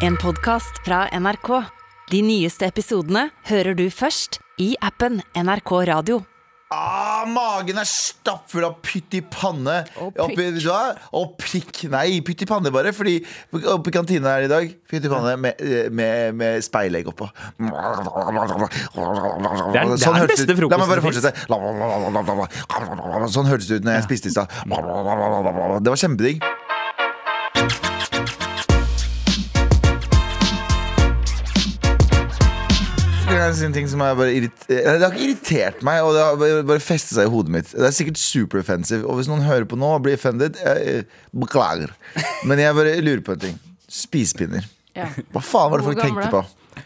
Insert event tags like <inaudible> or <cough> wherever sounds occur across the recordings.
En podcast fra NRK. De nyeste episodene hører du først i appen NRK Radio. Ah, magen er stappfull av pytt i panne. Og Oppi- prikk. vet du hva? Og prikk. Nei, pytt i panne, bare. Fordi oppe i kantina her i dag, pytt i panne med, med, med speilegg oppå. det er Sånn den beste frokosten. La meg bare fortsette. Sånn hørtes det ut når jeg spiste i stad. Det var kjempedigg. Det er en ting som er bare irrit- eh, Det har ikke irritert meg, og det har bare- bare festet seg i hodet mitt. Det er sikkert superoffensive, og hvis noen hører på nå og blir offended, jeg, beklager. Men jeg bare lurer på en ting. Spisepinner. Ja. Hva faen var det folk gamle. tenkte på?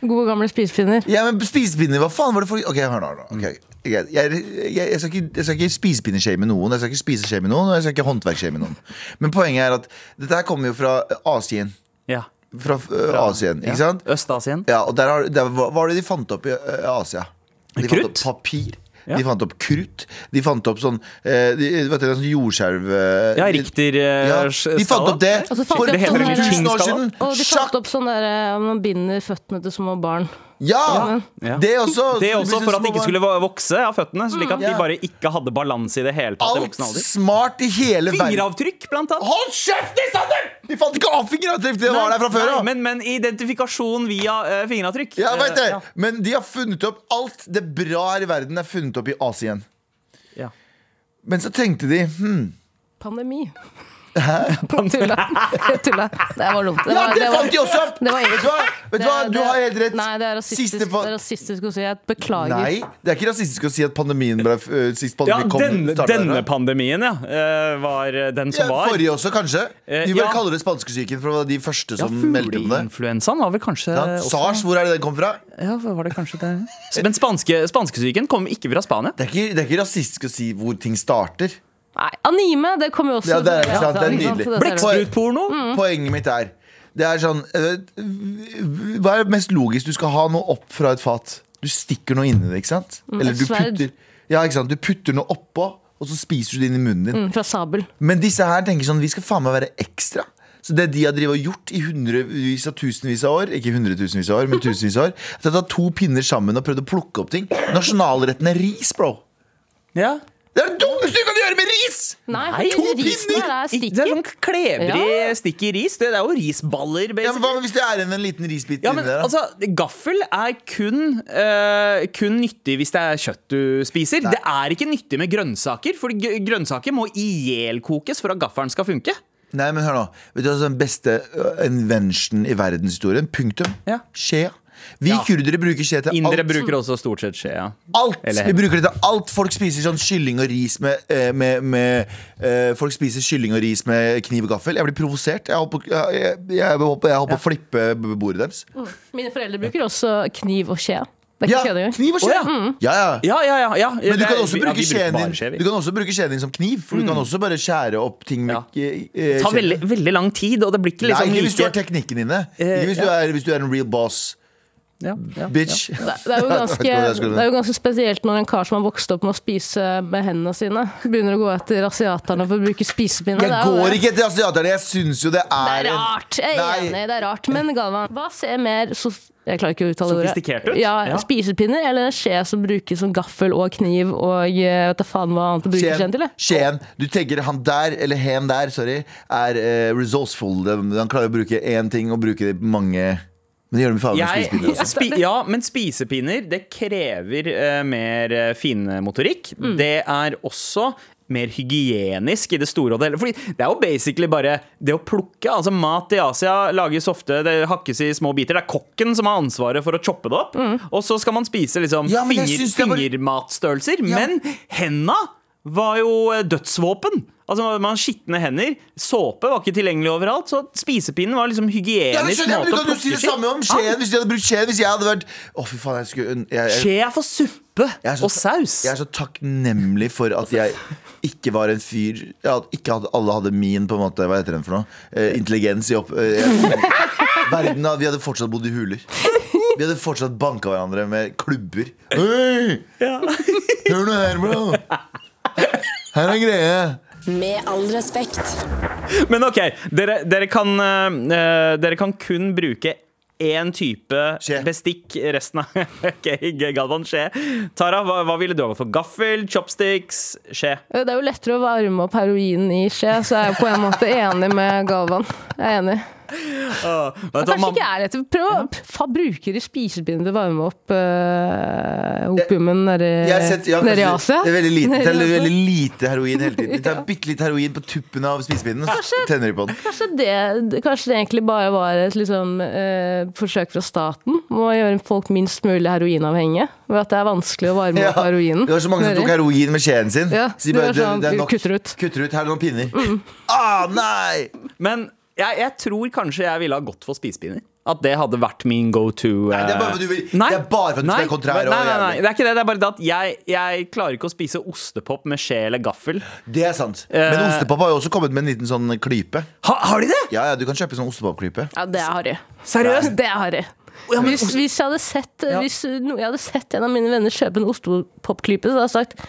Gode gamle spisepinner. Ja, men spisepinner, hva faen var det folk Ok, hør nå. hør nå. Ok, greit. Jeg, jeg, jeg, skal ikke, jeg skal ikke spisepinne-shame noen, jeg skal ikke spise-shame noen, og jeg skal ikke håndverk-shame noen. Men poenget er at dette her kommer jo fra Asien. Ja. Fra, fra Asien, ikke sant? Øst-Asien. Ja, og der, har, der hva var det de fant opp i øh, Asia? De fant opp papir. Ja. De fant opp krutt. De fant opp sånn eh, de, vet du, sånn jordskjelv eh, Ja, Richter-skala. ja, De fant opp det fant for de opp sånn der- 5000 år siden! Og de fant opp sånn der eh, man binder føttene til små barn. Ja! Ja. Det også. Det er også for at de ikke skulle vokse av føttene. Slik at de bare ikke hadde balanse i det hele tatt Alt smart i hele verden. Fingeravtrykk, blant annet. Hold kjeft, Sander! De fant ikke av fingeravtrykk! Det var der fra før Nei, av. men, men identifikasjon via uh, fingeravtrykk. Ja, vet det. Eh, ja. Men de har funnet opp alt det bra her i verden er funnet opp i Asien. Ja. Men så tenkte de hmm. Pandemi. <laughs> Tulla. Jeg Tulla. Det var dumt. Ja, var- det var- fant de også opp! Vet du hva? Vet du hva? Det- Du har helt rett. Nei, det er rasistisk, Siste det er rasistisk å si. Jeg beklager. Nei, det er ikke rasistisk å si at pandemien ble uh, Sist Ja, kom denne, denne pandemien, ja. Uh, var den som ja, var. Forrige også, kanskje. Eh, Vi bare ja. kaller det spanskesyken, for det var de første Ja, som meldte om det. Fugleinfluensaen var vel kanskje Ja, SARS, hvor er det den kom fra? Ja, var det kanskje det? Men spanske, spanskesyken kom ikke fra Spania. Det er ikke, det er ikke rasistisk å si hvor ting starter. Nei, anime, det kommer jo også Ja, det er, sant, det er nydelig. det. Blekksprutporno. Mm. Poenget mitt er Det er sånn øh, Hva er mest logisk? Du skal ha noe opp fra et fat. Du stikker noe inni det, ikke sant? Eller du putter, ja, ikke sant? du putter noe oppå, og så spiser du det inn i munnen din. Mm, Fra Sabel. Men disse her tenker sånn Vi skal faen meg være ekstra. Så det de har og gjort i hundrevis av tusenvis av år Ikke hundretusenvis av år, men tusenvis av år At de har tatt to pinner sammen og prøvd å plukke opp ting. Nasjonalretten er ris, bro. Ja. Det er det dummeste du kan gjøre med ris! Nei, Nei, to pinner! er Det er sticky. sånn klebrig stikk i ris. Det er jo risballer, Ja, men. Hva hvis det er igjen en liten risbit Ja, inni men der? altså, Gaffel er kun, uh, kun nyttig hvis det er kjøtt du spiser. Det er ikke nyttig med grønnsaker, for grønnsaker må ihjelkokes for at gaffelen skal funke. Nei, men hør nå Vet du hva som er den beste øh, invention i verdenshistorien? Punktum. Ja. Skje. Vi Ja. kurdere bruker skje til Indere alt. bruker også stort sett skje. Ja. Alt! Eller- Vi bruker det til alt. Folk spiser sånn kylling og ris med, med, med, med eh, Folk spiser kylling og ris med kniv og gaffel. Jeg blir provosert. Jeg holder på, jeg, jeg, jeg jeg holder på å flippe bordet deres. Mine foreldre bruker også kniv og skje. Ja, kniv og skje! Oh, ja. Ja, ja. Ja, ja, ja, ja. Men du kan også bruke skjeen din skje. Du kan også bruke skjeen din som kniv. For du kan også bare skjære opp ting med Ja. eh, Det tar veldig, veldig lang tid, og det blir ikke Nei, liksom ikke hvis du har teknikken inne. Eh, Ikke hvis du, er, hvis du er en real boss. Ja, ja, Bitch. Det, det, er jo <laughs> ganske, det er jo ganske spesielt når en kar som har vokst opp med å spise med hendene sine, begynner å gå etter asiaterne for å bruke spisepinne. Jeg går ikke etter asiaterne. Jeg syns jo det er Det er rart! Jeg er Nei. enig, det er rart. Men Galvan, hva ser mer sof jeg klarer ikke å uttale ordet. Sofistikert ut? Ja, Ja. Spisepinner eller en skje som brukes som gaffel og kniv og eh, vet da faen hva annet å bruker skjeen til? Skjeen. Du tenker han der, eller hen der, sorry, er uh, resourceful. Han klarer å bruke én ting og bruke det på mange Men det gjør de faen meg spisepinner også. <laughs> spi, ja, men spisepinner det krever uh, mer uh, finmotorikk. Mm. Det er også mer hygienisk i det store og det hele. Fordi det er jo basically bare det å plukke. Altså Mat i Asia lages ofte, det hakkes i små biter. Det er kokken som har ansvaret for å choppe det opp. Mm. Og så skal man spise liksom Ja, men finger, bare... fingermatstørrelser. Ja. Men henda var jo eh, dødsvåpen. Altså Man har skitne hender. Såpe var ikke tilgjengelig overalt. Så spisepinnen var liksom hygienisk Ja, måte du å jo si det samme om skjeen. Hvis de hadde brukt skjeen Hvis jeg hadde vært Å, fy faen, jeg skulle jeg, jeg, Skje er for suppe er så- og saus. Jeg er så takknemlig for at jeg ikke var en fyr at Ikke at alle hadde min på en måte Hva heter den for noe? Eh, intelligens i opp... Eh, <laughs> verden, vi hadde fortsatt bodd i huler. Vi hadde fortsatt banka hverandre med klubber. Hei! Hør nå her, bro! Her er greia. Med all respekt. Men ok, dere, dere, kan, eh, dere kan kun bruke én type Skje. bestikk resten av <laughs> Ok, Galvan, skje. Tara, hva, hva ville du ha gått for? Gaffel, chopsticks, skje? Det er jo lettere å varme opp heroin i skje, så jeg er på en måte enig med Galvan. Jeg er enig. Du Kanskje man- ikke er det Prøv å ja. bruke de spisepinner til å varme opp uh, opiumen nede ja, i Asia. Det er veldig lite, det er veldig lite heroin hele tiden. De tar <laughs> bitte litt heroin på tuppen av spisepinnen, og så tenner de på den. Kanskje det, kanskje det egentlig bare var et liksom, uh, forsøk fra staten om å gjøre folk minst mulig heroinavhengige. Ved at det er vanskelig å varme opp heroinen. Det var så mange som tok heroin med skjeen sin. Ja, Så de bare, det, sånn, det er nok. kutter ut. Mm. Kutter ut. Her er noen pinner. Ah, nei! Men jeg, jeg tror kanskje jeg ville ha gått for spisepinner. At det hadde vært min go to. Nei, det er bare for at du vil- det er bare for at du skal være kontrær Nei, nei, nei, det er ikke det. Det er bare det at jeg, jeg klarer ikke å spise ostepop med skje eller gaffel. Det er sant. Men Eh. ostepop har jo også kommet med en liten sånn klype. Ha, har de det? Ja, ja, Du kan kjøpe sånn ostepopklype. Ja, det er harry. Seriøst? Det er harry. Ja, men Hvis, hvis, jeg hadde sett, Ja. hvis jeg hadde sett en av mine venner kjøpe en ostepopklype, så hadde jeg sagt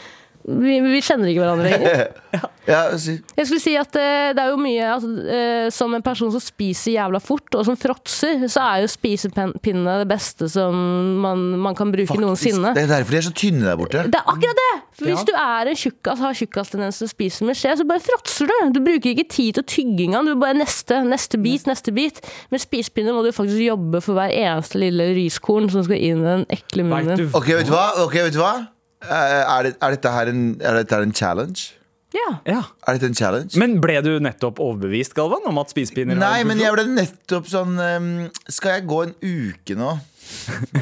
vi, vi kjenner ikke hverandre lenger. <laughs> Ja. Jeg skulle si at eh, det er jo mye altså, eh, Som en person som spiser jævla fort, og som fråtser, så er jo spisepinnene det beste som man, man kan bruke Faktisk. noensinne. Det er derfor de er så tynne der borte. Det er akkurat det! For Hvis Ja. du er en tjukkas, har tjukkastendens til å spise med skje, så bare fråtser du. Du bruker ikke tid til tygginga. Du bare neste, neste bit, neste bit. Med spisepinner må du faktisk jobbe for hver eneste lille riskorn som skal inn i den ekle Vet munnen. du Ok, vet du hva? Ok, vet du hva? Eh, Er, det, er, dette her en, er dette her en challenge? Ja. Ja. Er dette en challenge? Men ble du nettopp overbevist, Galvan, om at spisepinner Nei, men jeg ble nettopp sånn ehm, Skal jeg gå en uke nå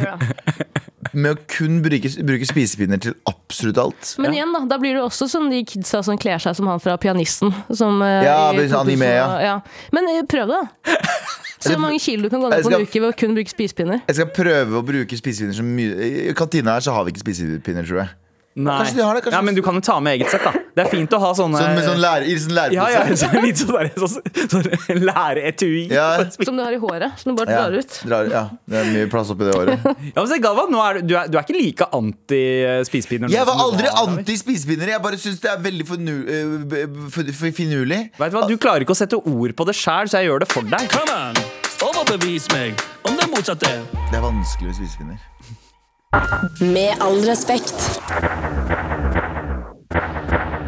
Ja. <laughs> med å kun bruke, bruke spisepinner til absolutt alt? Men igjen, da, da blir det også som de kidsa som kler seg som han fra Pianisten. Som, eh, Ja, i anime, ja. ja. Men eh, prøv det, da. <laughs> Så mange kilo du kan gå ned på en uke ved å kun bruke spisepinner. Jeg skal prøve å bruke spisepinner så mye I kantina her så har vi ikke spisepinner, tror jeg. Nei. Kanskje de har det, kanskje- Ja, men du kan jo ta med eget sett, da. Det er fint å ha sånne Sånn med sånn lære, i sånn ja, ja, lærepose. så <laughs> litt sånn, der, sånn, sånn læreetui. Ja. Som du har i håret, som du bare Ja, drar ut. drar, ja, det er mye plass oppi det håret. <laughs> Ja, men se, Galvan, nå er du, du, er, du er ikke like anti-spisepinner. Jeg var aldri anti-spisepinner. Jeg bare syns det er veldig fornu, for finurlig. Vet Du hva, du klarer ikke å sette ord på det sjæl, så jeg gjør det for deg. Come on, overbevis meg om det motsatte. Det er vanskelig med spisepinner. Med all respekt.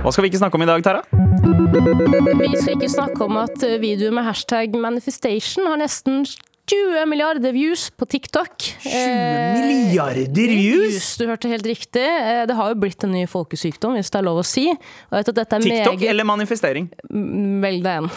Hva skal vi ikke snakke om i dag, Tara? Vi skal ikke snakke om at eh, videoer med hashtag manifestation har nesten 20 milliarder views på TikTok. 20 milliarder views? Du hørte helt riktig. Eh, Det har jo blitt en ny folkesykdom, hvis det er lov å si. Og vet at dette er TikTok meget eller manifestering? <laughs> Velg deg en.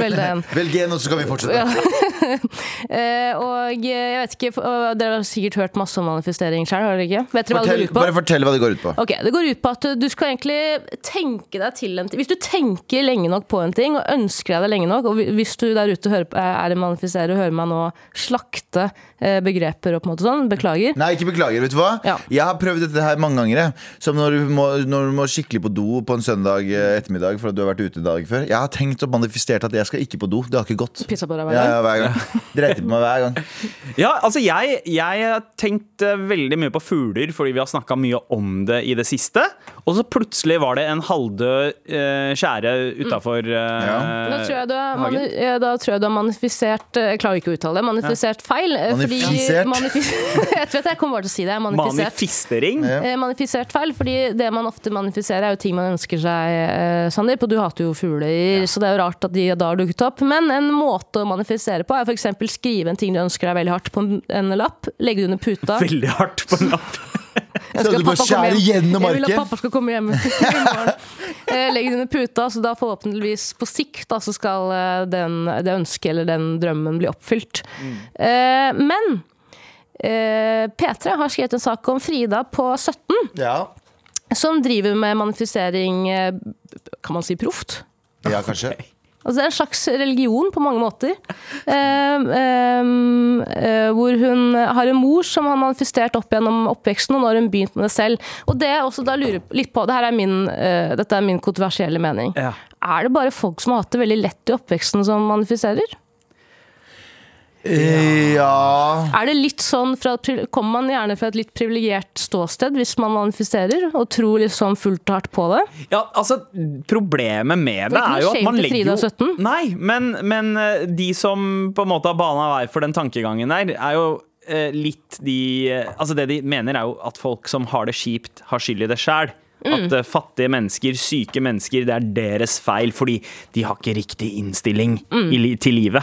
Velg deg en. Og så kan vi fortsette. Eh, <laughs> og jeg vet ikke, Dere har sikkert hørt masse om manifestering sjøl, har dere ikke? Vet dere hva det går ut på? bare fortell hva det går ut på. Ok, Det går ut på at du skal egentlig tenke deg til en ting. Hvis du tenker lenge nok på en ting, og ønsker deg det lenge nok, og hvis du der ute hører, på- er en manifesterer og hører meg nå slakte eh, begreper og på en måte sånn, beklager. Nei, ikke beklager. vet du hva? Ja. Jeg har prøvd dette her mange ganger. Som når du, må, når du må skikkelig på do på en søndag eh, ettermiddag for at du har vært ute en dag før. Jeg har tenkt og manifestert at jeg skal ikke på do. Det har ikke gått. Pissa på deg hver Ja, gang. ja, hver gang. Dreit på meg hver gang. Ja, altså jeg, jeg har tenkt eh, veldig mye på fugler fordi vi har snakka mye om det i det siste. Og så plutselig var det en halvdød eh, skjære utafor Da tror, jeg du hagen. da tror jeg du har manifisert eh, Jeg klarer ikke å uttale det. Manifisert feil. eh, Manifisert? manifis- <laughs> jeg vet, jeg kommer bare til å si det. Manifisert. Manifistering. Ja. Eh, manifisert feil, fordi det man ofte manifiserer, er jo ting man ønsker seg, eh, Sandeep. Og du hater jo fugler, så det er jo rart at de da har dukket opp. Men en måte å manifisere på er f.eks. skrive en ting du ønsker deg veldig hardt på en, lapp, legge det under puta. <laughs> Veldig hardt på en lapp. <laughs> Jeg Så du bare skjærer hjem. gjennom Jeg vil at pappa skal komme hjem i <laughs> morgen. Eh, Legg det under puta, så da forhåpentligvis på sikt da, så skal eh, den, det ønsket eller den drømmen bli oppfylt. Eh, men eh, P3 har skrevet en sak om Frida på 17 Ja, som driver med manifisering eh, Kan man si proft? ja kanskje. Altså det er en slags religion på mange måter. Eh, eh, hvor hun har en mor som har manifestert opp gjennom oppveksten, og nå har hun begynt med det selv. Og det jeg også da lurer litt på, det her er min, eh, dette er min kontroversielle mening. Ja. Er det bare folk som har hatt det veldig lett i oppveksten, som manifiserer? Eh, Ja Er det litt sånn fra, Kommer man gjerne fra et litt privilegert ståsted hvis man manifesterer, og tror liksom fullt og hardt på det? Ja, altså, Problemet med det Det er er jo at man legger jo 17. Nei, men, men eh, de som på en måte har bana vei for den tankegangen der, er jo eh, litt de eh, Altså Det de mener, er jo at folk som har det kjipt, har skyld i det sjæl. Mm. At eh, fattige mennesker, syke mennesker, det er deres feil fordi de har ikke riktig innstilling Mm. i, til livet.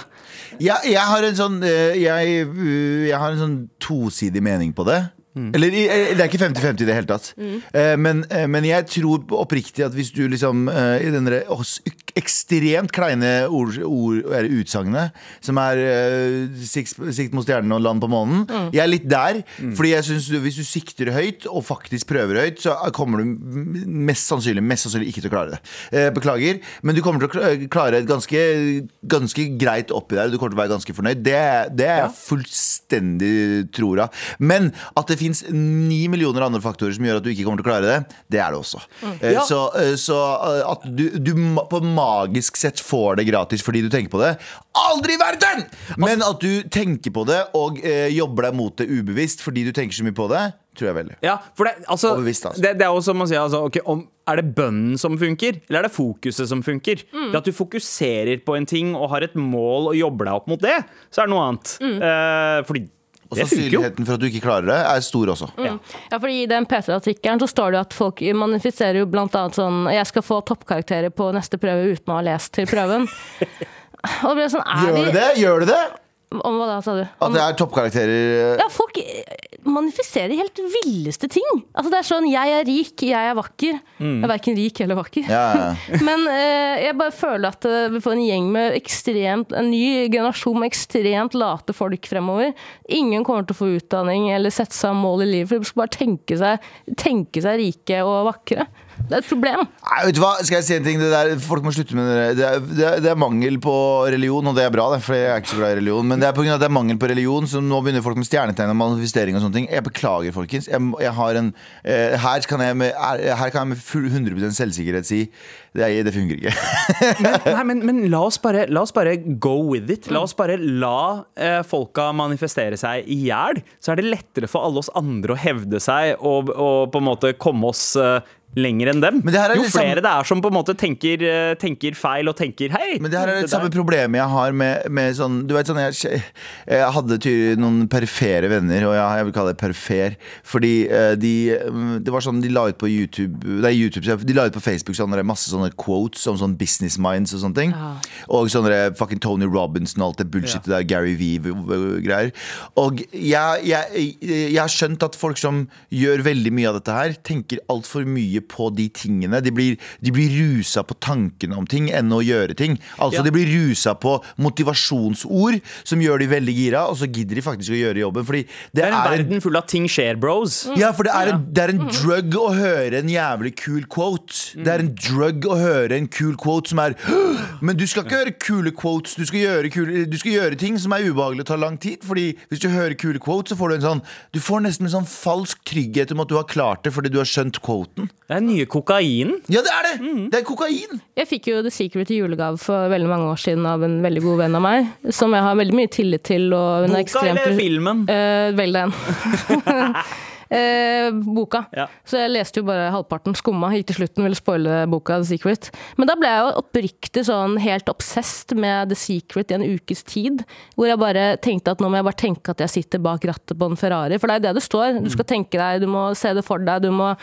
jeg, jeg har en sånn eh, jeg, uh, jeg har en sånn tosidig mening på det. Eller eh, det er ikke 50-50 i det hele tatt. Eh, Men, eh, men jeg tror oppriktig at hvis du liksom eh, I den der, ekstremt kleine ord, ord eller utsagnet, som er eh, sikt, sikt mot stjernen og land på månen Jeg er litt der. Fordi jeg synes du, hvis du sikter høyt og faktisk prøver høyt, så kommer du m- mest sannsynlig, mest sannsynlig ikke til å klare det. Eh, Beklager, men du kommer til å kla- klare et ganske, ganske greit oppi der. Du kommer til å være ganske fornøyd. Det, det er jeg fullstendig tror av. Men at det fins ni millioner andre faktorer som gjør at du ikke kommer til å klare det, det er det også. Mm. Ja. Så, eh, så eh, at du, du på magisk sett får det gratis fordi du tenker på det, aldri i verden! Men at du tenker på det og eh, jobber deg mot det ubevisst fordi du tenker så mye på det, tror jeg veldig. Ja, for det, altså, altså. det, det er jo som å si altså, okay, om, Er det bønnen som funker, eller er det fokuset som funker? Det At du fokuserer på en ting og har et mål og jobber deg opp mot det, så er det noe annet. Eh, fordi Og sannsynligheten for at du ikke klarer det, er stor også. Ja, fordi I den P3-artikkelen så står det at folk manifiserer jo annet sånn Jeg skal få toppkarakterer på neste prøve uten å ha lest til prøven. <laughs> Og det blir sånn, er Gjør du det? Gjør du det? Om hva da, sa du? At det er toppkarakterer Ja, folk manifesterer helt villeste ting. Altså Det er sånn 'jeg er rik, jeg er vakker'. Jeg er verken rik eller vakker. Ja, ja. <laughs> Men eh, jeg bare føler at eh, vi får en gjeng med ekstremt En ny generasjon med ekstremt late folk fremover. Ingen kommer til å få utdanning eller sette seg mål i livet, for de skal bare tenke seg, tenke seg rike og vakre. Det er et problem. Nei, vet du hva, skal jeg si en ting? Det der, folk må slutte med det der. Det er, det, er, det er mangel på religion, og det er bra, det, for jeg er ikke så glad i religion. Men det er av at det er mangel på religion, så nå begynner folk med stjernetegn og manifestering og sånne ting. Jeg beklager, folkens. Jeg, jeg har en, eh, her, kan jeg med, er, her kan jeg med full 100 selvsikkerhet si det, er, det fungerer ikke. <laughs> Nei, men, men la, oss bare, la oss bare go with it. La oss bare la eh, folka manifestere seg i hjel. Så er det lettere for alle oss andre å hevde seg og, og på en måte komme oss eh, lenger enn dem. Det jo flere samme- det er som på en måte tenker, eh, tenker feil og tenker hei. Men det her er det det samme problemet jeg har med, med sånn Du vet sånn Jeg, jeg hadde noen perifere venner, og ja, jeg vil kalle det perifer. Fordi eh, de Det var sånn de la ut på YouTube Nei, YouTube De la ut på Facebook sånne, masse sånne quotes om sånn business minds og sånne ting. Og sånne fucking Tony Robinson og alt det bullshitet der, Gary Vee-greier. Og jeg, jeg, jeg har skjønt at folk som gjør veldig mye av dette her, tenker altfor mye på de tingene. De blir, de blir rusa på tankene om ting enn å gjøre ting. Altså Ja. De blir rusa på motivasjonsord som gjør de veldig gira, og så gidder de faktisk å gjøre jobben. Fordi det, Det er en er en verden full av ting skjer, bros. ja, for det er, en, det er en drug å høre en jævlig kul quote. Det er en drug å høre en kul quote som er <gasps> Men du skal ikke høre kule quotes. Du skal gjøre, kule, du skal gjøre ting som er ubehagelig og tar lang tid. Fordi hvis du hører kule quotes, så får du en sånn Du får nesten en sånn falsk trygghet om at du har klart det fordi du har skjønt quoten. Det er den nye kokainen. Ja, det er det! Det er kokain. Jeg fikk jo The Secret i julegave for veldig mange år siden av en veldig god venn av meg, som jeg har veldig mye tillit til. Og hun er Boka ekstremt eller filmen? Uh, vel den. <laughs> Eh, boka. Ja. Så jeg leste jo bare halvparten, skumma, gikk til slutten, ville spoile boka The Secret. Men da ble jeg jo oppriktig sånn helt obsessed med The Secret i en ukes tid. Hvor jeg bare tenkte at nå må jeg bare tenke at jeg sitter bak rattet på en Ferrari. For det er jo det det står. Du skal tenke deg, du må se det for deg, du må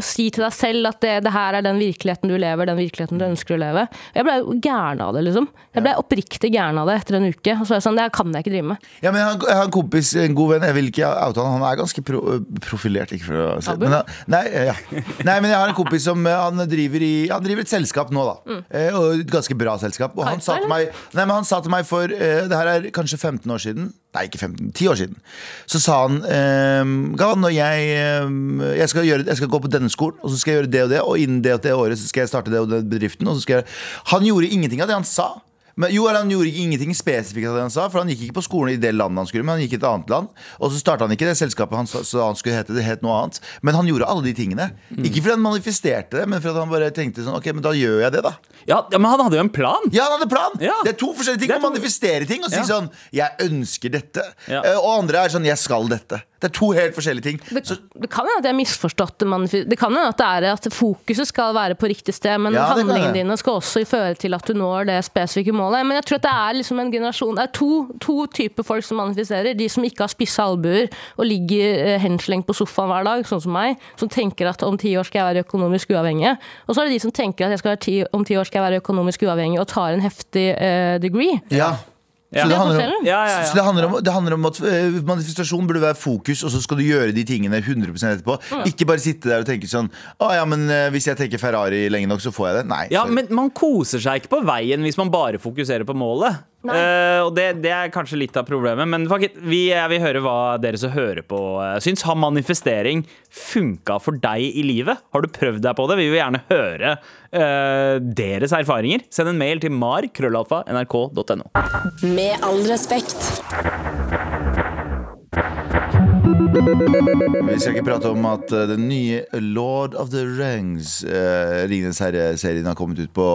si til deg selv at det, det her er den virkeligheten du lever, den virkeligheten du ønsker å leve. Jeg ble gæren av det, liksom. Jeg ble oppriktig gæren av det etter en uke. Og så er jeg sånn, det her kan jeg ikke drive med. Ja, men jeg har, jeg har en kompis, en god venn, jeg vil ikke oute han, han er ganske pro, profilert. Ikke for å si det. nei, ja. nei, men jeg har en kompis som eh, han driver, i, han driver et selskap nå, da. Mm. og et ganske bra selskap. Og han sa til meg, nei, men han sa til meg for eh, Det her er kanskje 15 år siden. Nei, ikke 15, 10 år siden. Så sa han ehm, jeg, ehm, jeg, skal jeg skal gå på denne skolen, og så skal jeg gjøre det og det, og innen det og det året så skal jeg starte det og den bedriften. Og så skal jeg, han gjorde ingenting av det han sa. Men jo, han gjorde ikke ingenting spesifikt av det han sa, for han gikk ikke på skolen i det landet han skulle, men han gikk i et annet land. Og så starta han ikke det selskapet han så han skulle hete, det het noe annet. Men han gjorde alle de tingene. Mm. Ikke fordi han manifesterte det, men fordi han bare tenkte sånn Ok, men da gjør jeg det, da. Ja, men han hadde jo en plan. Ja, han hadde plan! Ja. Det er to forskjellige ting. Er Å to- manifestere ting og si Ja. sånn Jeg ønsker dette. Ja. Eh, Og andre er sånn Jeg skal dette. Det er to helt forskjellige ting. Det, Så, det kan hende at jeg har misforstått det. Det kan hende at det er at fokuset skal være på riktig sted, men Ja, handlingene dine skal også føre til at du når det spesifikke målet. Men jeg tror at det er liksom en generasjon Det er to, to typer folk som manifesterer. De som ikke har spisse albuer og ligger eh, henslengt på sofaen hver dag, sånn som meg, som tenker at om ti år skal jeg være økonomisk uavhengig. Og så er det de som tenker at ti, om ti år skal jeg være økonomisk uavhengig og tar en heftig uh, degree. ja. Ja. Så det handler om. Ja, ja, Så det handler, om, det handler om at eh, manifestasjon burde være fokus, og så skal du gjøre de tingene 100% etterpå. Ikke bare sitte der og tenke sånn Å ja, men eh, hvis jeg tenker Ferrari lenge nok, så får jeg det. Nei. Ja, sorry. men man koser seg ikke på veien hvis man bare fokuserer på målet. Eh, og det, det er kanskje litt av problemet. Men fuck it, vi, jeg vil høre hva dere som hører på, uh, syns. Har manifestering funka for deg i livet? Har du prøvd deg på det? Vi vil gjerne høre uh, deres erfaringer. Send en mail til mar.krøllalfa.nrk.no. Med all respekt. Vi skal ikke prate om at eh, den nye Lord of the Rings, uh, Ringenes herre-serien, har kommet ut på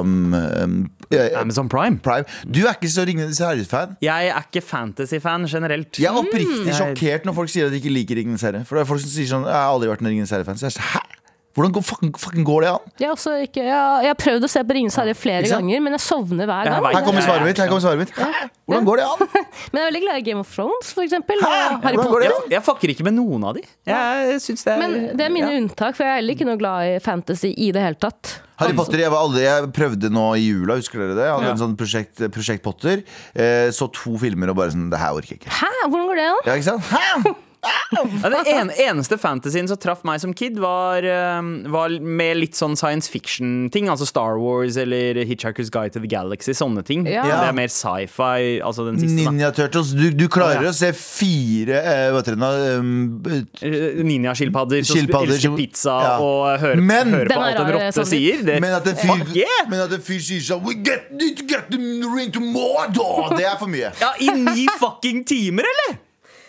um, um, uh, Amazon Prime. Prime. Du er ikke så Ringenes herre-fan. Jeg er ikke fantasy-fan generelt. Jeg er oppriktig mm. sjokkert når folk sier at de ikke liker Ringenes herre. For det er folk som sier sånn Jeg har aldri vært en Ringenes herre-fan. Så jeg er sånn, hæ? Hvordan går, fucking, fucking går det an? Jeg har, også ikke, jeg, har- jeg har prøvd å se på Ringenes herre flere ganger, men jeg sovner hver gang. Her kommer svaret mitt. Her kommer svaret mitt Hæ? Hvordan går det an? <laughs> Men jeg er veldig glad i Game of Thrones, for eksempel. Harry Potter. an? Jeg fucker ikke med noen av de. Jeg synes det er Men det er mine ja. unntak, for jeg er heller ikke noe glad i fantasy i det hele tatt. Harry Potter, jeg, var aldri, jeg prøvde nå i jula, husker dere det? Jeg hadde Ja. en sånn prosjekt, prosjekt Potter. Eh, så to filmer og bare sånn Det her orker jeg ikke. Hæ? Hvordan går det an? Ja, ikke sant? Hæ? <laughs> Ja, den en, eneste fantasyen som traff meg som kid, var, eh, var med litt sånn science fiction-ting. Altså Star Wars eller Hitchhiker's Guide to the Galaxy. Sånne ting. Ja. Det er mer sci-fi. Altså den siste. Ninja Turtles. Du, du klarer ja. å se fire eh, Hva heter det nå? Um, Eh, Ninjaskilpadder som elsker pizza Ja. og hører, Men- hører på alt en rar, rotte sånn sier. Det, men, at en fyr, Fuck yeah! men at en fyr sier sånn We get, need to get the ring to Mordor! Det er for mye. Ja, I ni fucking timer, eller?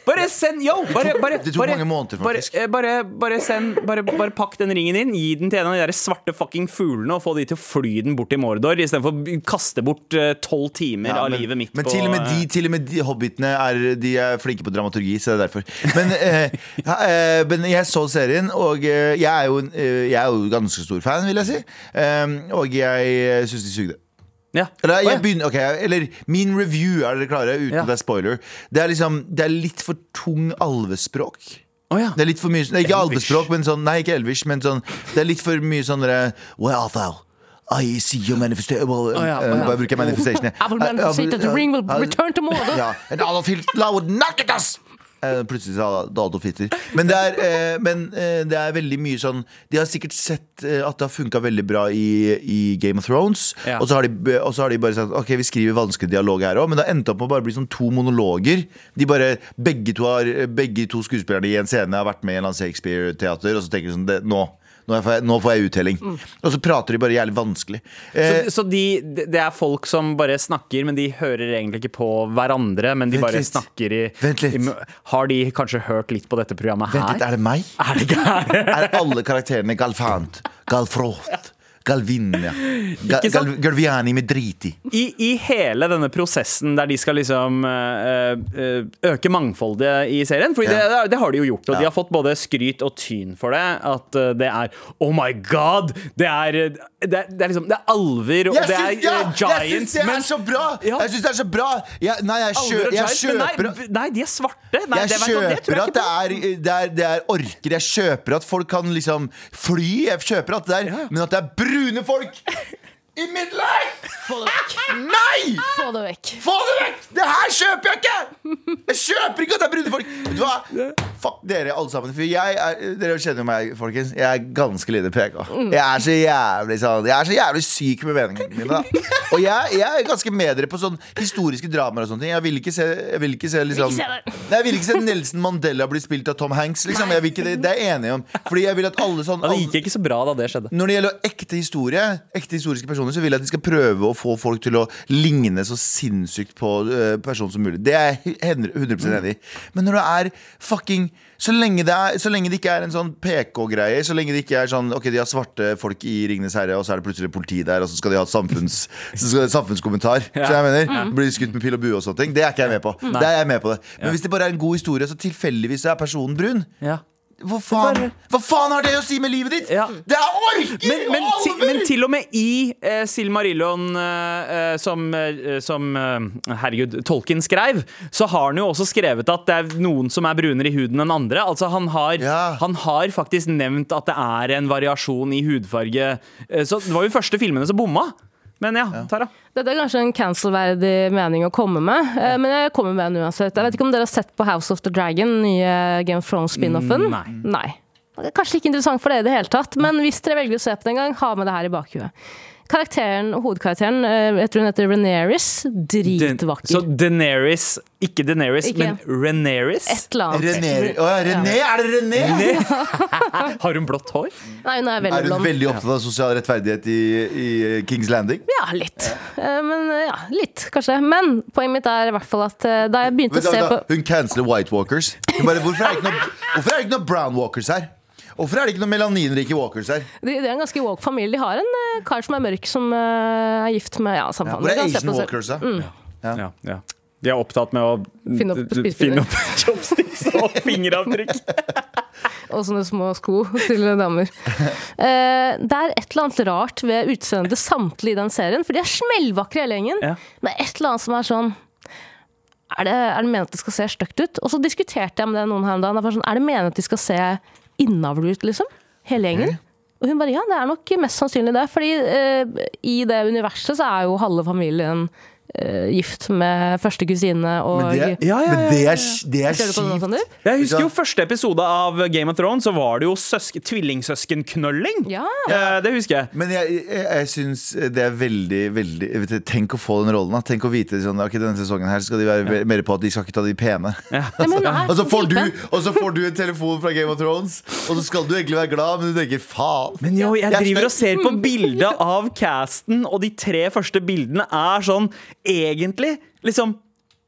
Bare send Yo! Bare, bare, det tok bare, mange måneder, faktisk. eh, bare, bare send bare, pakk den ringen inn, gi den til en av de der svarte fucking fuglene og få de til å fly den bort til Mordor, istedenfor å kaste bort eh, tolv timer Ja, av livet mitt men på til og med de, eh, til og med de hobbitene er, de er flinke på dramaturgi, så det er derfor. Men, eh, <laughs> men jeg så serien, og jeg, er jo, jeg er jo ganske stor fan, vil jeg si. Um, og jeg syns de sugde. Ja. Eller, jeg begynner, okay, eller min review, er dere klare? Uten Ja. at det er spoiler. Det er liksom, det er litt for tung alvespråk. Oh, ja. Det er litt for mye Ikke Elvish. alvespråk, men sånn Nei, ikke elvish, men sånn Det er litt for mye sånn derre Well, I see your manifestation well, oh, ja, eh, å, ja. Bruker jeg manifestation. I will manifest that the ring will return to yeah. And Adolf Hitler would knock at us Eh, Plutselig sa Dato Fitter. Men, det er, eh, men eh, det er veldig mye sånn De har sikkert sett eh, at det har funket veldig bra i, i Game of Thrones Ja. og, så har de, og så har de bare sagt Ok, vi skriver vanskelig dialog her også Men det har endt opp med å bare bli sånn to monologer De bare, begge to, har, begge to skuespillerne i en scene Har vært med i en Shakespeare-teater Og så tenker de sånn, det, nå nå, får jeg- nå får jeg uttelling Og så prater de bare jævlig vanskelig eh, Så, så de, det er folk som bare snakker, men de hører egentlig ikke på hverandre. Men de bare litt. snakker i, Vent litt. i Har de kanskje hørt litt på dette programmet Vent her? litt, er det meg? <laughs> Er det gærent? <laughs> Er alle karakterene Galfant, Galfrot, Galvinia, Ga, Gal, Galviani med driti? I, I hele denne prosessen der de skal liksom eh, eh, øke mangfoldet i serien For det, Ja. det har de jo gjort, og Ja. de har fått både skryt og tyn for det. At eh, det er Oh my god! Det er, det er, det er liksom Det er alver, og det er ja, giants, jeg giants. syns det er så bra! Jeg syns det er så bra! Jeg, nei, jeg, kjø, jeg kjøper nei, nei, de er svarte. Nei, jeg det, det kjøper at det er, det, er, det er orker. Jeg kjøper at folk kan liksom fly. Jeg kjøper at det er Men at det er brune folk i Middelhavet! Få det vekk. Nei! Få det vekk. Få det vekk! Det her kjøper jeg ikke! Jeg kjøper ikke at det er brune folk. Vet du hva? Fuck dere alle sammen. For jeg er, dere kjenner jo meg, folkens. Jeg er ganske lite PK. Jeg er så jævlig sånn Jeg er så jævlig syk med meningene mine. da. Og jeg, jeg er ganske med dere på sånn historiske dramaer og sånne ting. Jeg vil ikke se, jeg vil ikke se liksom. Nei, jeg vil ikke se Nelson Mandela bli spilt av Tom Hanks. Liksom. Jeg vil ikke det, det er jeg enig om. Fordi jeg vil at alle sånn alle, det gikk ikke så bra da det skjedde. når det gjelder ekte historie, ekte historiske personer, så vil jeg at de skal prøve å få folk til å ligne så sinnssykt på uh, personen som mulig. Det er jeg 100 enig i. Men når det er fucking så lenge, det er, så lenge det ikke er en sånn PK-greie, så lenge det ikke er sånn Ok, de har svarte folk i Ringenes herre, og så er det plutselig politi der, og så skal de ha et samfunns, så skal det samfunnskommentar. Så jeg mener, Blir skutt med pil og bue og sånne ting. Det er ikke jeg med på. Det er jeg med på det Men hvis det bare er en god historie, så tilfeldigvis er personen brun Ja. Hva faen, hva faen har det å si med livet ditt? Ja. Det er orker Men, men, ti, men til og med i eh, Silmarillion, eh, eh, som, eh, som eh, herregud, Tolkien skrev, så har han jo også skrevet at det er noen som er brunere i huden enn andre. Altså Han har, Ja. han har faktisk nevnt at det er en variasjon i hudfarge. Eh, så det var jo de første filmene som bomma. Men ja, Tara. Dette er kanskje en cancel-verdig mening å komme med, eh, men jeg kommer med den uansett. Jeg vet ikke om dere har sett på House of the Dragon, nye Game of Thrones-spin-offen? Mm, nei. Nei. Kanskje ikke interessant for dere i det hele tatt, men hvis dere velger å se på det en gang, ha med det her i bakhuet. Karakteren, Hovedkarakteren, eh, jeg tror hun heter Reneris, dritvakker. Så Daenerys, ikke Daenerys, Ikke. men Reneris. Et eller annet. René, oh, ja, René, er det René? <laughs> Har hun blått hår? Nei, hun er veldig Er hun blond. veldig opptatt av sosial rettferdighet i, i Kings Landing? Ja, litt. Eh, Men eh, ja, litt, kanskje. Men poenget mitt er i hvert fall at eh, da jeg begynte da, å se da, på hun canceler White Walkers. Bare, hvorfor, er det ikke noe, hvorfor er det ikke noe Brown Walkers her? Hvorfor er det ikke noen melaninrike walkers her? De, det er en ganske woke familie. De har en uh, kar som er mørk, som uh, er gift med ja, samme Hvor er Asian walkers, da? Ja, ja. De er opptatt med å Finne opp finne opp <laughs> chopsticks og fingeravtrykk. <laughs> Og sånne små sko til damer. Eh, det er et eller annet rart ved utseendet til samtlige i den serien, for de er smellvakre hele gjengen. Ja. Men er et eller annet som er sånn er det, er det meningen at det skal se stygt ut? Og så diskuterte jeg med det noen her om dagen. det Sånn, er det meningen at de skal se innavl ut, liksom? Hele gjengen? Og hun bare ja, det er nok mest sannsynlig det. Fordi eh, i det universet så er jo halve familien gift med første kusine og Men det, Ja, ja, ja, men det er, det er du kjipt. Jeg husker jo første episode av Game of Thrones, så var det jo søsk tvillingsøskenknølling. Ja. Eh, Det husker jeg. Men jeg, jeg, jeg syns det er veldig, veldig ikke, Tenk å få den rollen. da Tenk å vite sånn, okay, denne sesongen her skal de være mer på at de skal ikke ta de pene. <laughs> Og så, får du, og så får du en telefon fra Game of Thrones, og så skal du egentlig være glad, men du tenker faen. Men jo, jeg Jeg driver og ser på bildet av casten, og de tre første bildene er sånn egentlig liksom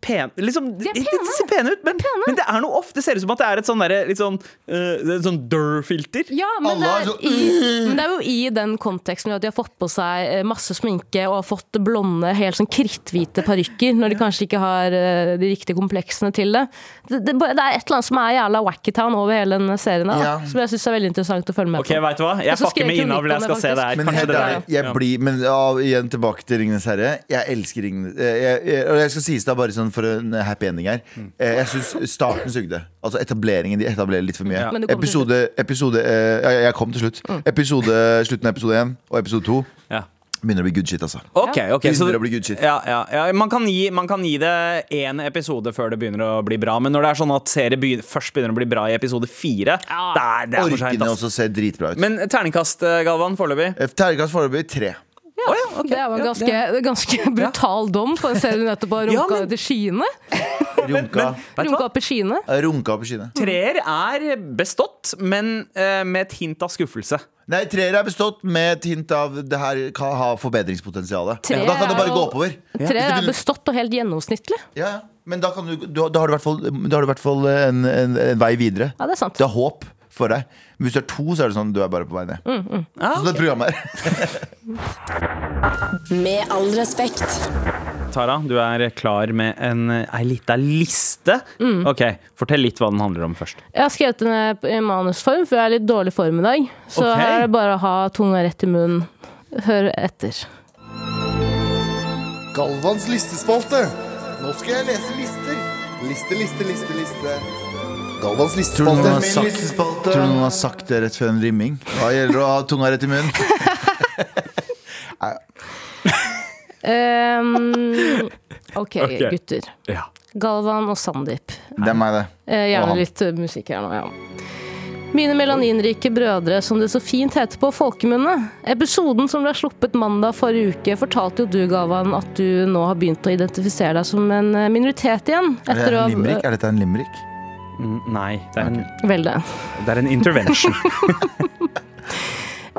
Pen, liksom, De er de, de ser pene ut, men, men det er noe ofte ser ut som at det er et sånn, derre- litt sånn, det er sånn Durr-filter. Ja, men Alle det, er så- i, men det er jo i den konteksten at de har fått på seg eh, masse sminke og har fått blonde, helt sånn kritthvite parykker når de kanskje ikke har eh, de riktige kompleksene til det. Det, det, det er et eller annet som er jævla wacky-town over hele den serien, da, Ja. som jeg syns er veldig interessant å følge med Ok, på. vet du hva? Jeg fucker med innavl. Jeg skal se det her. Men Kanskje det ærlig, er jeg blir Men ja, igjen tilbake til Ringenes herre. Jeg elsker Ringenes Og jeg skal sies det bare sånn for en happy ending her. Eh, Jeg syns starten sugde. Altså etableringen. De etablerer litt for mye. Til Episode, episode eh, ja, Jeg kom til slutt. Episode, slutten av episode én og episode to Ja. begynner å bli good shit, altså. Okay, okay. så Begynner å bli good shit. ja, ja, ja, man, kan gi, man kan gi det én episode før det begynner å bli bra. Men når det er sånn at serie begynner, først begynner å bli bra i episode fire, Ja. det er, det er for seint. Orkene også ser dritbra ut. Men terningkast, eh, Galvan, foreløpig? Terningkast foreløpig tre. Å ja, okay. Det er jo en Ja, ganske, ganske brutal dom på en serie du nettopp har Ja, runka men- til skyene. <laughs> Runka, Runka opp i skyene. runka opp i skyene. Treer er bestått, men uh, med et hint av skuffelse. Nei, treer er bestått med et hint av det her kan ha forbedringspotensial. Tre Da kan det bare gå oppover. Tre Hvis er bestått og helt gjennomsnittlig. Ja, ja. Men da, kan du, du, da har du i hvert fall, da har du i hvert fall en, en, en vei videre. Ja, det er sant. Du har håp for deg. Men hvis du er to, så er det sånn du er bare på vei ned. Mm, Ah, så det programmet her. <laughs> Med all respekt. Tara, du er klar med en, ei lita liste. Mm. Ok, Fortell litt hva den handler om først. Jeg har skrevet den i manusform, for jeg er i litt dårlig form i dag. Så okay. her er det bare å ha tunga rett i munnen. Hør etter. Galvans listespalte. Nå skal jeg lese lister. Liste, liste, liste, liste. Galvans Tror du noen har listespalte. sagt, tror du noen har sagt det rett før en rimming? Hva gjelder å ha tunga rett i munnen? <laughs> Ehm, ok, Ok. gutter. Ja. Galvan og Sandeep. Det er meg, det. Eh, Og gjerne han. litt eh, musikk her nå, ja. Mine melaninrike brødre, som det så fint heter på folkemunne. Episoden som ble sluppet mandag forrige uke, fortalte jo du, Galvan, at du nå har begynt å identifisere deg som en eh, minoritet igjen. Er, det Etter å en ha limerick? er dette en limerick? Mm, Nei, det er, en, Vel det. det er en intervention. <laughs>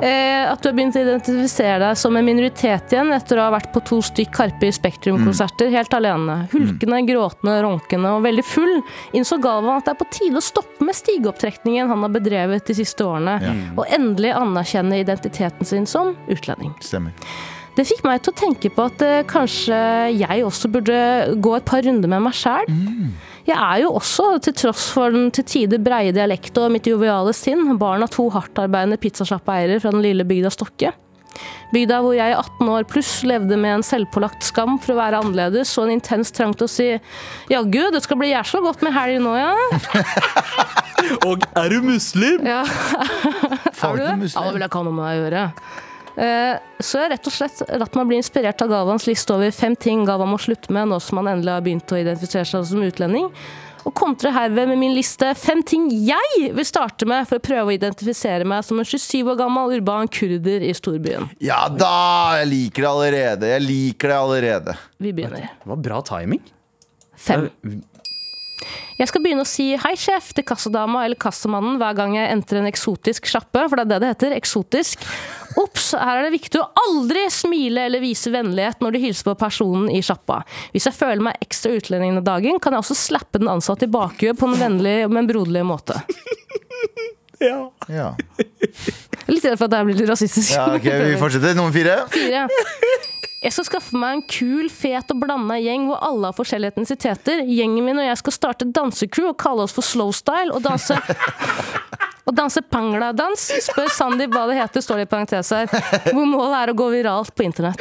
Eh, at du har begynt å identifisere deg som en minoritet igjen etter å ha vært på to stykk Karpe i Spektrum-konserter helt alene. Hulkende, gråtende, ronkende og veldig full innså Galvan at det er på tide å stoppe med stigeopptrekningen han har bedrevet de siste årene, og endelig anerkjenne identiteten sin som utlending. Stemmer. Det fikk meg til å tenke på at eh, kanskje jeg også burde gå et par runder med meg sjæl. Jeg er jo også, til tross for den til tider breie dialekt og mitt joviale sinn, barn av to hardtarbeidende pizzasjappeeiere fra den lille bygda Stokke. Bygda hvor jeg i 18 år pluss levde med en selvpålagt skam for å være annerledes og en intens trang til å si jaggu, det skal bli jæsla godt med helg nå, ja. <laughs> Og er du muslim? ja. <laughs> Er du det? Ja, det vil jeg ikke ha noe med deg å gjøre. Eh, Så jeg har rett og slett latt meg bli inspirert av Gavans liste over fem ting gava må slutte med nå som han endelig har begynt å identifisere seg som utlending. Og kontrer herved med min liste fem ting jeg vil starte med for å prøve å identifisere meg som en 27 år gammel urban kurder i storbyen. Ja da! Jeg liker det allerede. Jeg liker det allerede. Vi begynner. Det var bra timing. Fem. Jeg skal begynne å si hei, sjef, til kassadama eller kassamannen hver gang jeg entrer en eksotisk sjappe, for det er det det heter, eksotisk. Ops, her er det viktig å aldri smile eller vise vennlighet når du hilser på personen i sjappa. Hvis jeg føler meg ekstra utlending denne dagen, kan jeg også slappe den ansatte i bakhuet på en vennlig, men broderlig måte. Ja, Litt redd for at det her blir litt rasistisk. ja ok, Vi fortsetter. Nummer fire. Fire. Jeg skal skaffe meg en kul, fet og blanda gjeng hvor alle har forskjellige etnisiteter. Gjengen min og jeg skal starte dansecrew og kalle oss for Slowstyle og danse <laughs> og danse pangla-dans. Spør Sandy hva det heter, står det i parentes her. Hvor målet er å gå viralt på internett.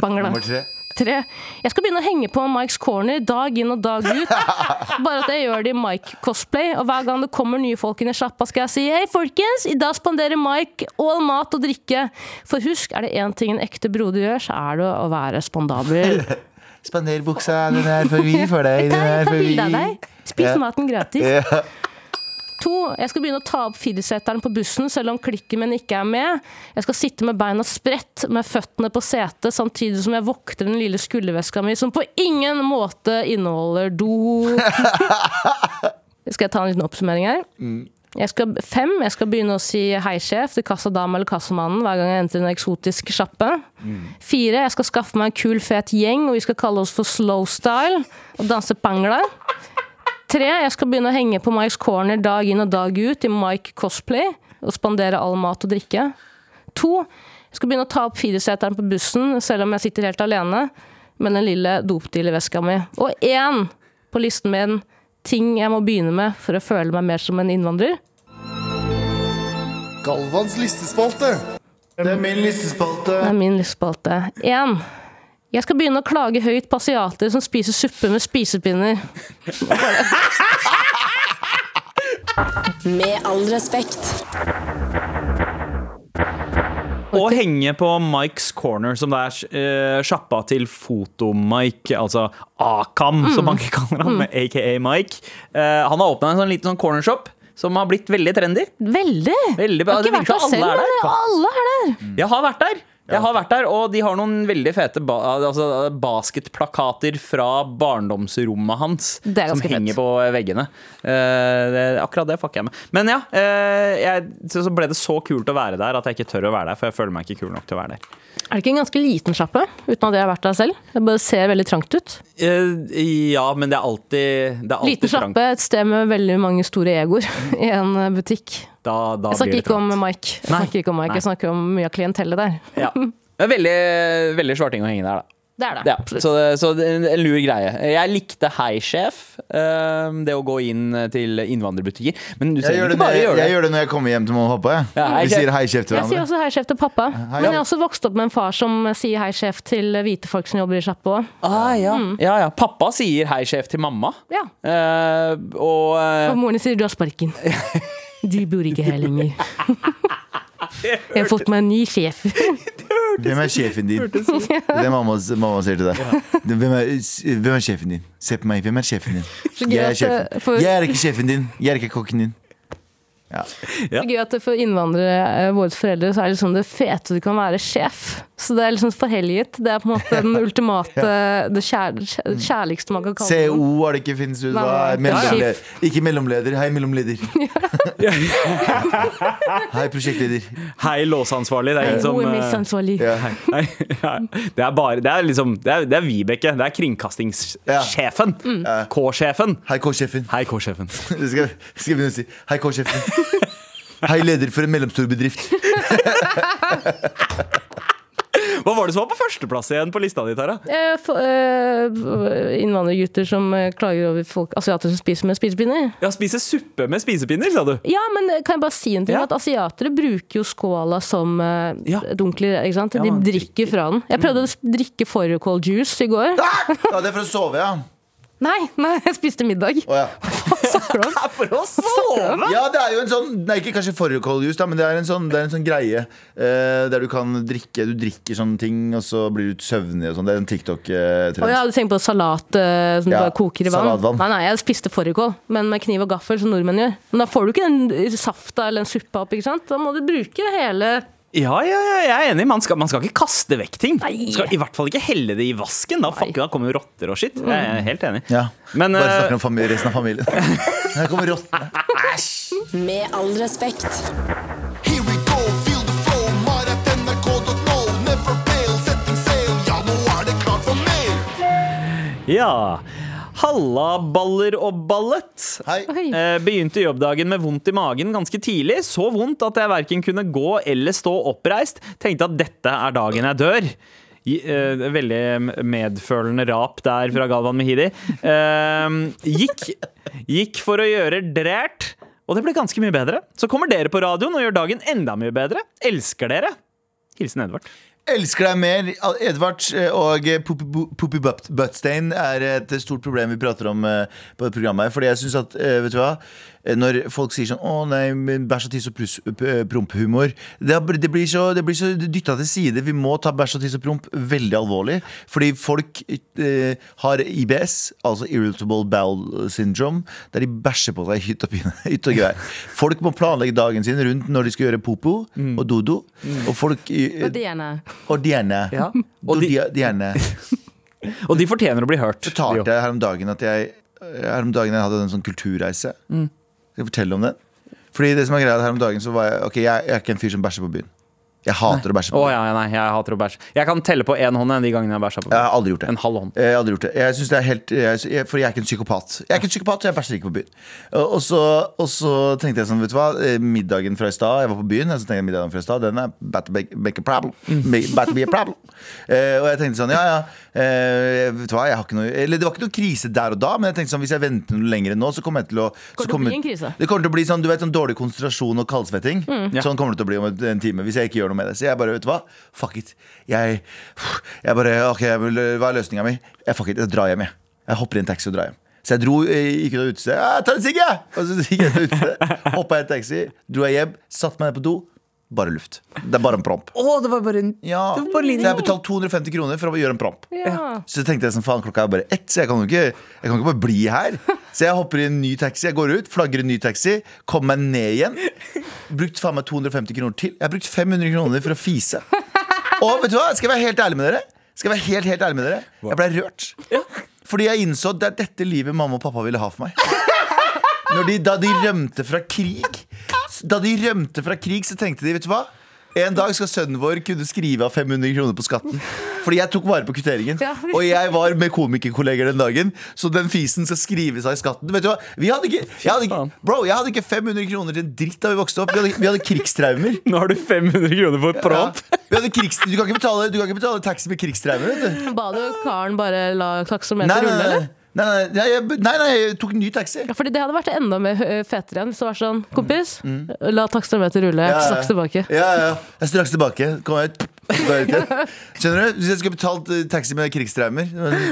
Pangla. Nummer tre. Jeg skal begynne å henge på Mikes Corner dag inn og dag ut. <laughs> Bare at jeg gjør det i Mike-cosplay. Og hver gang det kommer nye folk inn i sjappa, skal jeg si Hei, folkens! I dag spanderer Mike all mat og drikke. For husk, er det én ting en ekte broder gjør, så er det å være spandabel. <laughs> Spanderbuksa, den er for vid for deg. <laughs> Den er for vi vid. Spis maten gratis. To, jeg skal begynne å ta opp filseteren på bussen selv om klikken min ikke er med. Jeg skal sitte med beina spredt med føttene på setet samtidig som jeg vokter den lille skulderveska mi, som på ingen måte inneholder do. <laughs> Skal jeg ta en liten oppsummering her? Jeg skal, fem, jeg skal begynne å si hei, sjef til kassadama eller kassamannen hver gang jeg entrer en eksotisk sjappe. Fire, jeg skal skaffe meg en kul, fet gjeng, og vi skal kalle oss for Slowstyle og danse pangla. Tre, jeg skal begynne å henge på Mikes Corner dag inn og dag ut i Mike cosplay og spandere all mat og drikke. To, jeg skal begynne å ta opp fireseteren på bussen selv om jeg sitter helt alene med den lille dopdealerveska mi. Og én på listen min ting jeg må begynne med for å føle meg mer som en innvandrer. Galvans listespalte. Det er min listespalte. Det er min listespalte. Én. Jeg skal begynne å klage høyt på asiater som spiser suppe med spisepinner. Med all respekt. Og henge på Mikes Corner, som det er eh, sjappa til Foto-Mike, altså Akam, Mm. som mange kaller han, med aka Mike. Uh, han har åpna en sånn liten sånn cornershop som har blitt veldig trendy. Veldig! Veldig bra. Jeg har Det ikke vært der selv, men alle er der. Jeg har vært der. Jeg har vært der, Og de har noen veldig fete ba altså basketplakater fra barndomsrommet hans. Som henger fett. på veggene. Uh, det, akkurat det fucker jeg med. Men ja, uh, jeg, så ble det så kult å være der at jeg ikke tør å være der. For jeg føler meg ikke kul nok til å være der. Er det ikke en ganske liten sjappe, uten at jeg har vært der selv? Det bare ser veldig trangt ut. Uh, ja, men det er alltid, det er alltid Liten sjappe, et sted med veldig mange store egoer <laughs> i en butikk. Da, da Jeg snakker ikke om. Mike. Jeg snakker ikke om Mike, jeg snakker om mye av klientellet der. Ja. <laughs> Det er veldig, veldig svarting å henge der, da. Det er det. Ja, så, så en, en lur greie. Jeg likte Hei Sjef, eh, det å gå inn til innvandrerbutikker. Men du Jeg gjør, det når bare jeg, gjøre jeg gjør det når jeg kommer hjem til mamma og pappa. Ja, hei, Vi sier hei, sjef til Jeg sier hverandre. også hei, sjef til pappa. Men jeg har også vokst opp med en far som sier hei, sjef til hvite folk som jobber i sjappa òg. Ah, ja. ja, ja. Pappa sier hei, sjef til mamma. Ja. Uh, og uh, Og moren sier du har sparken. <laughs> Du bor ikke her lenger. <laughs> Jeg har fått meg en ny sjef. <laughs> Hvem er sjefen din? Det er mamma, mamma sier til deg. Hvem er, hvem er sjefen din? Se på meg. Hvem er sjefen din? Jeg er eh, sjefen. Jeg er ikke sjefen din. Jeg er ikke kokken din. Det er gøy at for innvandrere, eh, våre foreldre, så er det liksom det fete du kan være sjef. Så det er liksom forhelliget. Det er på en måte <laughs> den ultimate, det kjær, kjær, kjærligste man kan kalle det. CO har det ikke finnes ut. Hva mellomleder? Ikke mellomleder. Hei, mellomleder. <laughs> <laughs> Hei, prosjektleder. Hei, låseansvarlig. Det er ingen som Hun er eh. Ja. Det er bare Det er liksom Det er, det er Vibeke. Det er kringkastingssjefen. K-sjefen. Hei, K-sjefen. Hei, K-sjefen. Det skal, skal begynne å si. Hei, K-sjefen. <laughs> Hei, leder for en mellomstor bedrift. <laughs> Hva var det som var på førsteplass igjen på lista di, Tara? Eh, for- eh, Innvandrergutter som eh, klager over folk, asiater som spiser med spisepinner. Ja, spiser suppe med spisepinner, sa du. Ja, men eh, kan jeg bare si en ting? Ja. At asiatere bruker jo skåla som eh, Ja. dunkler, ikke sant? De ja, drikker fra den. Jeg prøvde å drikke fårikål juice i går. Ja, det er for å sove, ja. Nei, nei, jeg spiste middag. Oh, ja. Snakker <laughs> om? For å sove! Ja, det er jo en sånn Nei, ikke kanskje fårikåljus, men det er en sånn, det er en sånn greie eh, der du kan drikke Du drikker sånne ting, og så blir du søvnig og sånn. Det er en TikTok-trend. Å ja, du tenker på salat eh, som du Ja, bare koker i vann? salatvann. Nei, nei, jeg spiste fårikål, men med kniv og gaffel, som nordmenn gjør. Men da får du ikke den safta eller den suppa opp, ikke sant? Da må du bruke hele Ja, ja, ja, jeg er enig. Man skal, man skal ikke kaste vekk ting. Nei. Skal I hvert fall ikke helle det i vasken. Da, fuck, da kommer jo rotter og shit. Jeg er helt enig. Ja. Men Bare eh, snakker om familie, resten av familien. <laughs> Her kommer rottene. Med all respekt. Here we go, feel the flow. Mar.nrk.no. Never fail, setting sail. Ja, nå er det klart for mer. ja. Halla, baller og ballett. Hei. Eh, begynte jobbdagen med vondt i magen ganske tidlig. Så vondt at jeg verken kunne gå eller stå oppreist. Tenkte at dette er dagen jeg dør. I- eh, veldig medfølende rap der fra Galvan Mehidi. Eh, gikk, gikk for å gjøre drært, og det ble ganske mye bedre. Så kommer dere på radioen og gjør dagen enda mye bedre. Elsker dere. Hilsen Edvard. Elsker deg mer. Edvard eh, og Poopy Buttstein er et stort problem vi prater om eh, på programmet. her Fordi jeg synes at, eh, vet du hva Eh, Når folk sier sånn 'Å nei, bæsj og tiss og promphumor'. det, det blir så, det blir så dytta til side. Vi må ta bæsj og tiss og promp veldig alvorlig. Fordi folk eh, har IBS, altså Irritable Bowel Syndrome, der de bæsjer på seg i hytt og pine. <laughs> Hytt og greier. Folk må planlegge dagen sin rundt når de skal gjøre popo og dodo. Og folk eh, Og det gjerne. og Dierne. Ja. Og <laughs> Og de- Dierne. <laughs> Og de fortjener å bli hørt. Fortalte jeg her om dagen at jeg Her om dagen jeg hadde en sånn kulturreise. Skal jeg fortelle om den? Fordi det som er greia her om dagen så var jeg Ok, jeg, jeg er ikke en fyr som bæsjer på byen. Jeg hater å bæsje på Å byen. ja, nei, jeg hater å bæsje. Jeg kan telle på én hånd de gangene jeg har bæsja på. Jeg har aldri gjort det. En halv hånd. Jeg har aldri gjort det. Jeg synes det er helt jeg, For jeg er ikke en psykopat. Jeg er ikke en psykopat, så jeg bæsjer ikke på byen. Og, så, og så tenkte jeg sånn, vet du hva eh, Middagen fra i stad Jeg var på byen, og så tenkte jeg middagen fra i stad Den er about to make, a problem. About to be a problem. Eh, og jeg tenkte sånn, ja ja eh, Vet du hva, jeg har ikke noe Eller det var ikke noe krise der og da, men jeg tenkte sånn hvis jeg venter noe lenger nå, så kommer jeg til å så Kommer til bli en krise. Det kommer til å bli sånn, du vet, sånn dårlig konsentrasjon og kaldsvetting. Mm. Sånn kommer det til å bli om en time hvis jeg ikke gjør noe med det. Så jeg bare, vet du hva, fuck it. Jeg, jeg bare, ok, hva er løsninga mi? Jeg fuck it, jeg drar hjem, jeg. Jeg hopper i en taxi og drar hjem. Så jeg dro, jeg gikk ut av utestedet. 'Jeg Ta en sigg, jeg! Og så gikk jeg ut av utestedet, hoppa i en taxi, dro jeg hjem, satte meg ned på do. Bare luft. Det er bare en promp. Å, det var bare en Ja, Det var bare så jeg har betalt 250 kroner for å gjøre en promp. Ja. Så tenkte jeg sånn, faen, klokka er bare ett, så jeg kan jo ikke, jeg kan ikke bare bli her. Så jeg hopper i en ny taxi, jeg går ut, flagger en ny taxi, kommer meg ned igjen. Brukt faen meg 250 kroner til. Jeg har brukt 500 kroner for å fise. Og vet du hva, skal jeg være helt ærlig med dere? Skal jeg være helt, helt ærlig med dere? Jeg ble rørt. Fordi jeg innså at det er dette livet mamma og pappa ville ha for meg. Når de, da de rømte fra krig Da de rømte fra krig, så tenkte de, vet du hva? En dag skal sønnen vår kunne skrive av 500 kroner på skatten. Fordi jeg tok vare på kvitteringen. <laughs> Og jeg var med komikerkolleger den dagen, så den fisen skal skrives av i skatten. Vet du hva? Vi hadde ikke, jeg hadde ikke, bro, jeg hadde ikke 500 kroner til en dritt da vi vokste opp. Vi hadde, vi hadde krigstraumer. Nå har du 500 kroner for prat. Ja. Vi hadde krigs, du, kan ikke betale, du kan ikke betale taxi med krigstraumer. Ba du karen bare la taksometeret rulle, eller? Nei, nei, nei, jeg, nei, jeg tok en ny taxi. Ja, fordi det hadde vært enda mer fetere igjen hvis det var sånn Kompis, la taksameter rulle. Jeg er Mm. Ja, ja. straks tilbake. Ja, ja. Jeg er straks tilbake. Kom ut. <laughs> Skjønner du? Hvis jeg skulle betalt eh, taxi med krigstraumer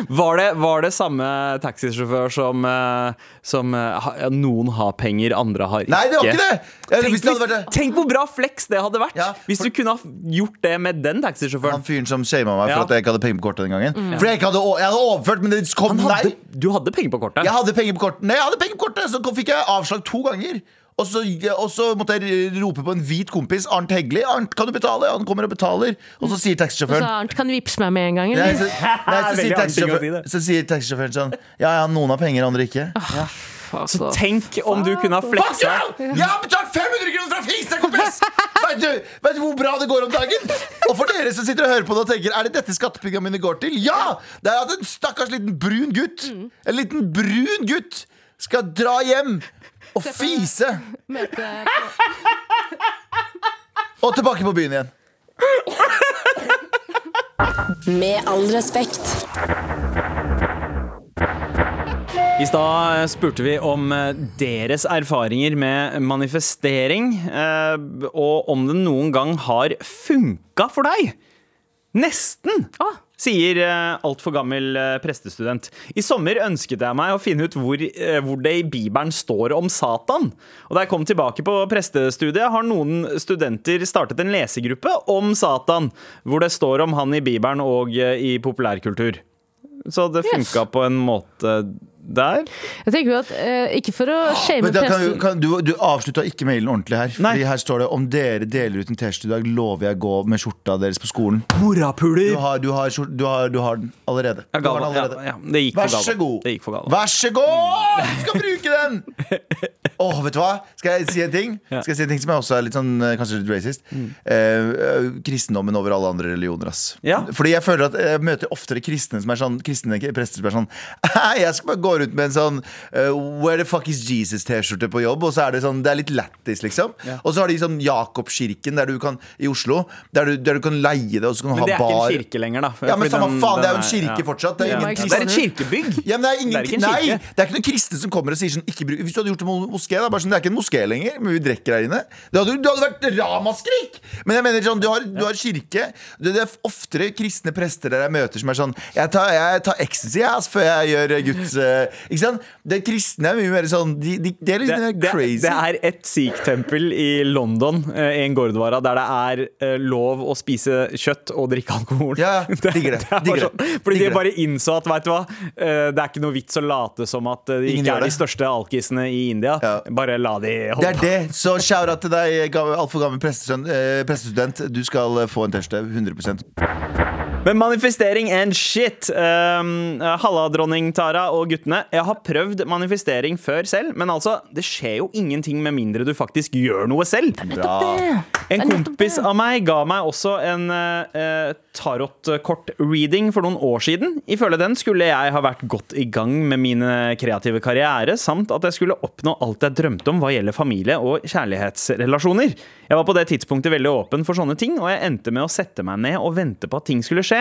Var det, var det samme taxisjåfør som, eh, som eh, ja, Noen har penger, andre har ikke? Nei, det var ikke det! Eller, Tenk, det hvis, tenk hvor bra flex det hadde vært! Ja, hvis du kunne ha gjort det med den Han fyren som shama meg for at jeg ikke hadde penger på kortet den gangen. For jeg, hadde, jeg hadde overført, men det kom hadde, nei. du hadde penger på kortet. Jeg hadde penger på kortet, Nei, jeg hadde penger på kortet Så fikk jeg avslag to ganger og så, og så måtte jeg rope på en hvit kompis Arnt Heggeli. Arnt kan du betale? Han kommer og betaler Og så sier Og så Arnt, kan du vippse meg med en gang? Nei, så, nei, så, <laughs> sier taxisjåføren, så sier taxisjåføren sånn Ja, ja, noen har penger, andre ikke Så Tenk om du kunne ha Fuck fleksa! Jeg har betalt 500 kroner fra Fisa, kompis! Vet du, vet du hvor bra det går om dagen? Og for dere som sitter og hører på det og tenker Er det dette skattepengene mine går til? Ja! Det er at en stakkars liten brun gutt En liten brun gutt skal dra hjem og fise Møte og tilbake på byen igjen. Med all respekt. I stad spurte vi om eh, deres erfaringer med manifestering, eh, og om det noen gang har funka for deg. Nesten! Ah. Sier uh, altfor gammel eh, prestestudent. I sommer ønsket jeg meg å finne ut hvor, eh, hvor det i Bibelen står om Satan. Og da jeg kom tilbake på prestestudiet, har noen studenter startet en lesegruppe om Satan, hvor det står om han i Bibelen og eh, i populærkultur. Så det Yes. på en måte der. Jeg tenker jo at eh, Ikke for å shame Men da kan, presten kan, du, du avslutta ikke mailen ordentlig her. Nei. Fordi her står det om dere deler ut en T-skjorte i dag, lover jeg å gå med skjorta deres på skolen. Morapuler! Du har, du har, skjort- du har, du har den allerede. Du har den allerede. Ja, ja, det gikk Vær for så galt. god. Det gikk for. Vær så god! Du skal bruke den! <laughs> Åh, vet du hva? Skal jeg si en ting? Skal jeg si en ting som er også er litt sånn, eh, kanskje litt racist? Eh, eh, kristendommen over alle andre religioner, ass. Ja. Fordi jeg føler at jeg møter oftere kristne som er sånn Kristne prester som er sånn <laughs> Jeg skal bare gå rundt med en sånn uh, Where the fuck is Jesus-T-skjorte på jobb, og så er det sånn Det er litt lættis, liksom. Og så har de sånn Jakobkirken der du kan i Oslo, der du, der du kan leie det, og så kan du ha bar. Men det er ikke en kirke lenger, da. Ja, men samme faen, det er jo en kirke ja. fortsatt. Det er Ja. ingen Det er et kirkebygg. Ja, men det er, ingen, Det er ikke nei, det er ikke noen kristne som kommer og sier sånn ikke bruk, Hvis du hadde gjort det med moské, da, bare sånn, det er ikke en moské lenger, men vi drikker her inne. Det hadde, det hadde vært ramaskrik! Men jeg mener sånn, du har, du har kirke. Det, det er oftere kristne prester der jeg møter som er sånn Jeg tar, jeg tar ecstasy altså, før jeg gjør Guds eh, Ikke sant? Det kristne er mye mer sånn De, de, de er litt Det, det, crazy. det er et sikh-tempel i London, i en Gordwara, der det er eh, lov å spise kjøtt og drikke alkohol. Ja, <laughs> digger det, det digger det, sånn- Fordi digger de bare innså at vet du hva, eh, det er ikke noe vits å late som at eh, de Ingen ikke er de største alkisene i India. Ja. Bare la de det holde er på. det. Så shout-out til deg, altfor gammel eh, prestestudent. Du skal eh, få en T-skjorte. 100 Men manifestering and shit. Um, Halla, dronning Tara og guttene. Jeg har prøvd manifestering før selv, men altså, det skjer jo ingenting med mindre du faktisk gjør noe selv. Bra. En kompis av meg ga meg også en uh, tarotkort-reading for noen år siden. Ifølge den skulle jeg ha vært godt i gang med mine kreative karriere, samt at jeg skulle oppnå alt jeg drømte om hva gjelder familie og kjærlighetsrelasjoner. Jeg var på det tidspunktet veldig åpen for sånne ting, og jeg endte med å sette meg ned og vente på at ting skulle skje.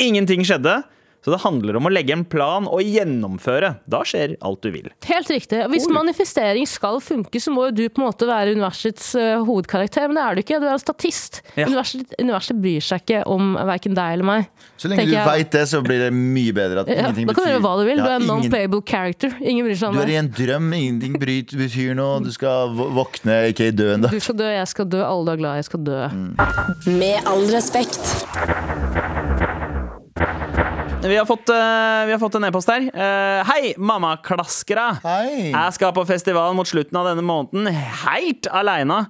Ingenting skjedde. Så det handler om å legge en plan og gjennomføre. Da skjer alt du vil. Helt riktig. Hvis manifestering skal funke, så må jo du på en måte være universets uh, hovedkarakter, men det er du ikke. Du er en statist. Ja. Universet, universet bryr seg ikke om verken deg eller meg. Så lenge du jeg. veit det, så blir det mye bedre. At Ja, ingenting da kan du gjøre hva du vil. Du er en ingen- non-playable character. Ingen bryr seg Du er i en drøm, ingenting bryt, betyr noe. Du skal våkne, ikke dø ennå. Du skal dø, jeg skal dø, alle du er glad i skal dø. Mm. Med all respekt. Vi har fått, eh, vi har fått en e-post her. Eh, hei, mammaklaskere! Hei! Jeg skal på festival mot slutten av denne måneden, helt aleine.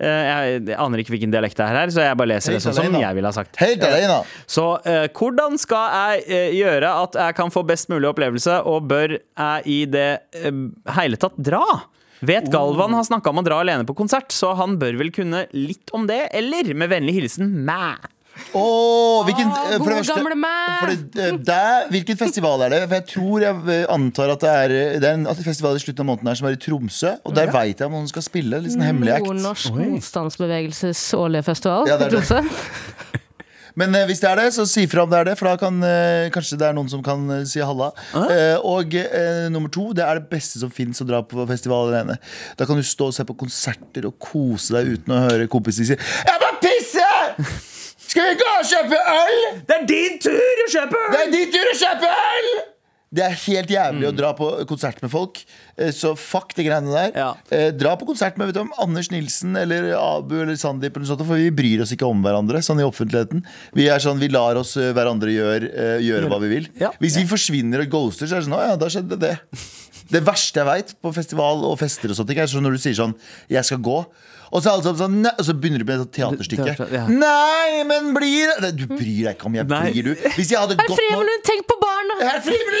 jeg, jeg aner ikke hvilken dialekt det er her, så jeg bare leser det sånn som jeg ville ha sagt. Helt alene. Så eh, hvordan skal jeg eh, gjøre at jeg kan få best mulig opplevelse, og bør jeg i det eh, hele tatt dra? Vet Galvan har snakka om å dra alene på konsert, så han bør vel kunne litt om det, eller med vennlig hilsen meg. Åh, hvilken, eh, for det gode gamle meg! eh, der, Hvilken festival er det? For jeg tror jeg eh, antar at det er, det er en festival i slutten av måneden her som er i Tromsø. Og der vet jeg om noen skal spille. Litt sånn hemmelig act. Nordnorsk motstandsbevegelses årlige festival. Ja, det er i. Tromsø. <laughs> Men eh, hvis det er det, så si fra om det er det, for da kan eh, kanskje det er noen som kan eh, si halla. Eh, og eh, nummer to, det er det beste som fins å dra på festival alene. Da kan du stå og se på konserter og kose deg uten å høre kompiser si 'Jeg må pisse!' Skal vi gå og kjøpe øl? Det er din tur å kjøpe! øl! Det er din tur å kjøpe øl! Det er helt jævlig å dra på konsert med folk. Eh, Så fuck de greiene der. Ja. Eh, Dra på konsert med vet du, om Anders Nilsen eller Abu eller Sandeep, eller sånt, for vi bryr oss ikke om hverandre sånn i offentligheten. Vi sånn, vi lar oss eh, hverandre gjøre, gjøre hva vi vil. Ja. Hvis vi forsvinner og ghoster, så er det sånn Å ja, da skjedde det. Det verste jeg veit på festival og fester og sånt, er sånn når du sier sånn Jeg skal gå. Og så, alle sammen sånn, nei, og så begynner du med et teaterstykke. Teater, ja. Nei, men blir det Du bryr deg ikke om jeg Nei. blir, du. Hvis jeg hadde gått nå tenk på barna!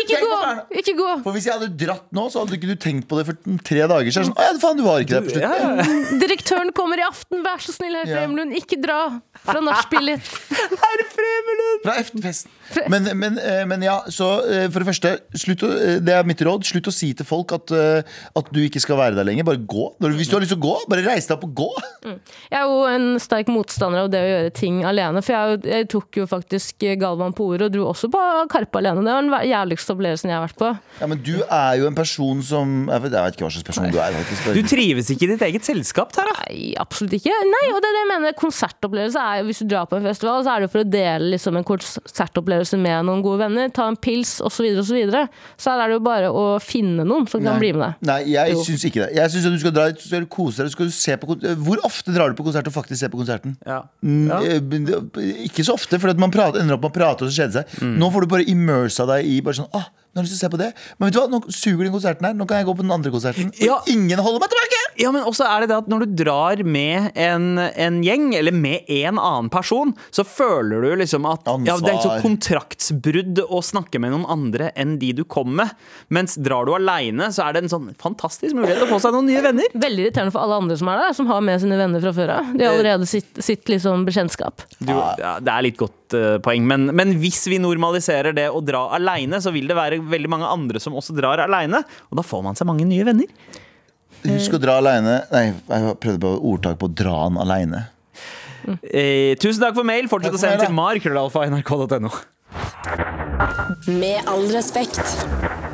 Ikke gå! Ikke gå! For Hvis jeg hadde dratt nå, så hadde ikke du tenkt på det for tre dager. Så er det sånn, faen, du var ikke der på slutten. Ja, ja. <laughs> Direktøren kommer i aften, vær så snill, herr Fremlund, ikke dra fra nachspielet. <laughs> Fra efterfesten. Men, men, eh, men ja, så eh, for det første, slutt å, eh, det er mitt råd. Slutt å si til folk at, at du ikke skal være der lenger. Bare gå. Hvis du har lyst til å gå, bare reis deg opp og gå. Jeg er jo en sterk motstander av det å gjøre ting alene. For jeg, jeg tok jo faktisk Galvan på ordet og dro også på Karpe alene. Det var den jævligste opplevelsen jeg har vært på. Ja, Men du er jo en person som Jeg vet, jeg vet ikke hva slags person du er. Faktisk. Du trives ikke i ditt eget selskap, Tara. Nei, absolutt ikke. Nei, og det er det jeg mener. Konsertopplevelse er jo, Hvis du drar på en festival, så er det jo for å dele liksom, en konsertopplevelse med noen gode venner. Ta en pils osv. Så, videre, og så, så her er det jo bare å finne noen som kan bli med deg. Nei, jeg syns ikke det. Jeg synes at du skal dra dit, så skal du kose deg. så Skal du se på, Hvor ofte drar du på konsert og faktisk ser på konserten? Ja. Mm, eh, Ikke så ofte, for man prater, ender opp med å prate og så kjede seg. Nå får du bare immersa deg i bare sånn Åh, nå har jeg lyst til å se på det. Men vet du hva, nå suger den konserten her. Nå kan jeg gå på den andre konserten. Og Ja. ingen holder meg tilbake! Ja, men også er det det at når du drar med en, en gjeng, eller med en annen person, så føler du liksom at ja, det er et Ansvar. sånt kontraktsbrudd å snakke med noen andre enn de du kom med. Mens drar du aleine, så er det en sånn fantastisk mulighet å få seg noen nye venner. Veldig irriterende for alle andre som er der, som har med sine venner fra før av. De har allerede sitt, sitt liksom bekjentskap. Du, ja, det er litt godt eh, poeng, men, men hvis vi normaliserer det å dra aleine, så vil det være veldig mange andre som også drar aleine, og da får man seg mange nye venner. Husk å dra aleine. Nei, jeg prøvde på ordtak på 'dra han aleine'. Eh, tusen takk for mail. Fortsett å sende til mar.krøllalfa.nrk.no. Med all respekt.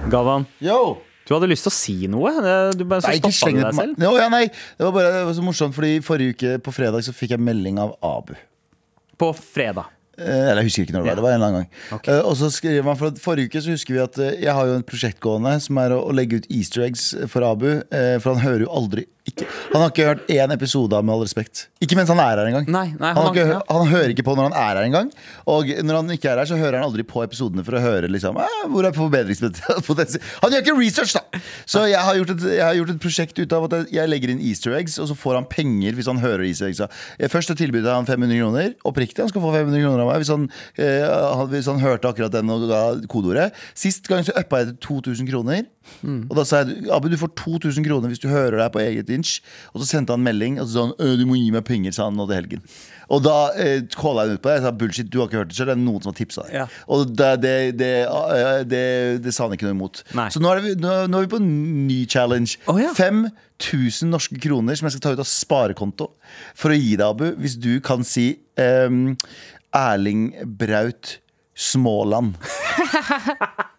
Galvan, Yo! du hadde lyst til å si noe. Du bare så Nei, ikke sleng deg selv. No, ja, nei, det var bare det var så morsomt, fordi forrige uke på fredag så fikk jeg melding av Abu. På fredag. Eh, Eller jeg husker ikke når det var. Det var en eller annen gang. Eh, og så skriver man for Forrige uke så husker vi at eh, jeg har jo et prosjekt gående som er å, å legge ut easter eggs for Abu. for han hører jo aldri ikke, Han har ikke hørt én episode av Med all respekt. Ikke mens han er her engang. Nei, nei, han, han- ikke, ja. han hører ikke på når han er her engang. Og når han ikke er her, så hører han aldri på episodene for å høre liksom, eh, hvor er forbedringspotensial. <laughs> Han gjør ikke research, da! Så jeg har, gjort et, jeg har gjort et prosjekt ut av at jeg- legger inn easter eggs, og så får han penger hvis han hører easter eggs. Først tilbød jeg han 500 kroner. Oppriktig, han skal få 500 kroner av meg hvis han, eh, hvis han hørte akkurat den og ga kodeordet. Sist gang så uppa jeg til 2000 kroner. Og da sa jeg Abu, du får 2000 kroner hvis du hører deg på eget inch. Og så sendte han melding og så sa han, «Øh, du må gi meg penger, sa han nå til helgen. Og da eh, calla jeg ut på det. Jeg sa bullshit, du har ikke hørt det selv. Det er noen som har tipsa deg. Ja. Og det, det, det, eh, det, det sa han ikke noe imot. Nei. Så nå er, vi, nå, nå er vi på en ny challenge. Oh, ja. 5000 norske kroner som jeg skal ta ut av sparekonto for å gi deg, Abu, hvis du kan si ehm, Erling Braut Småland. <laughs>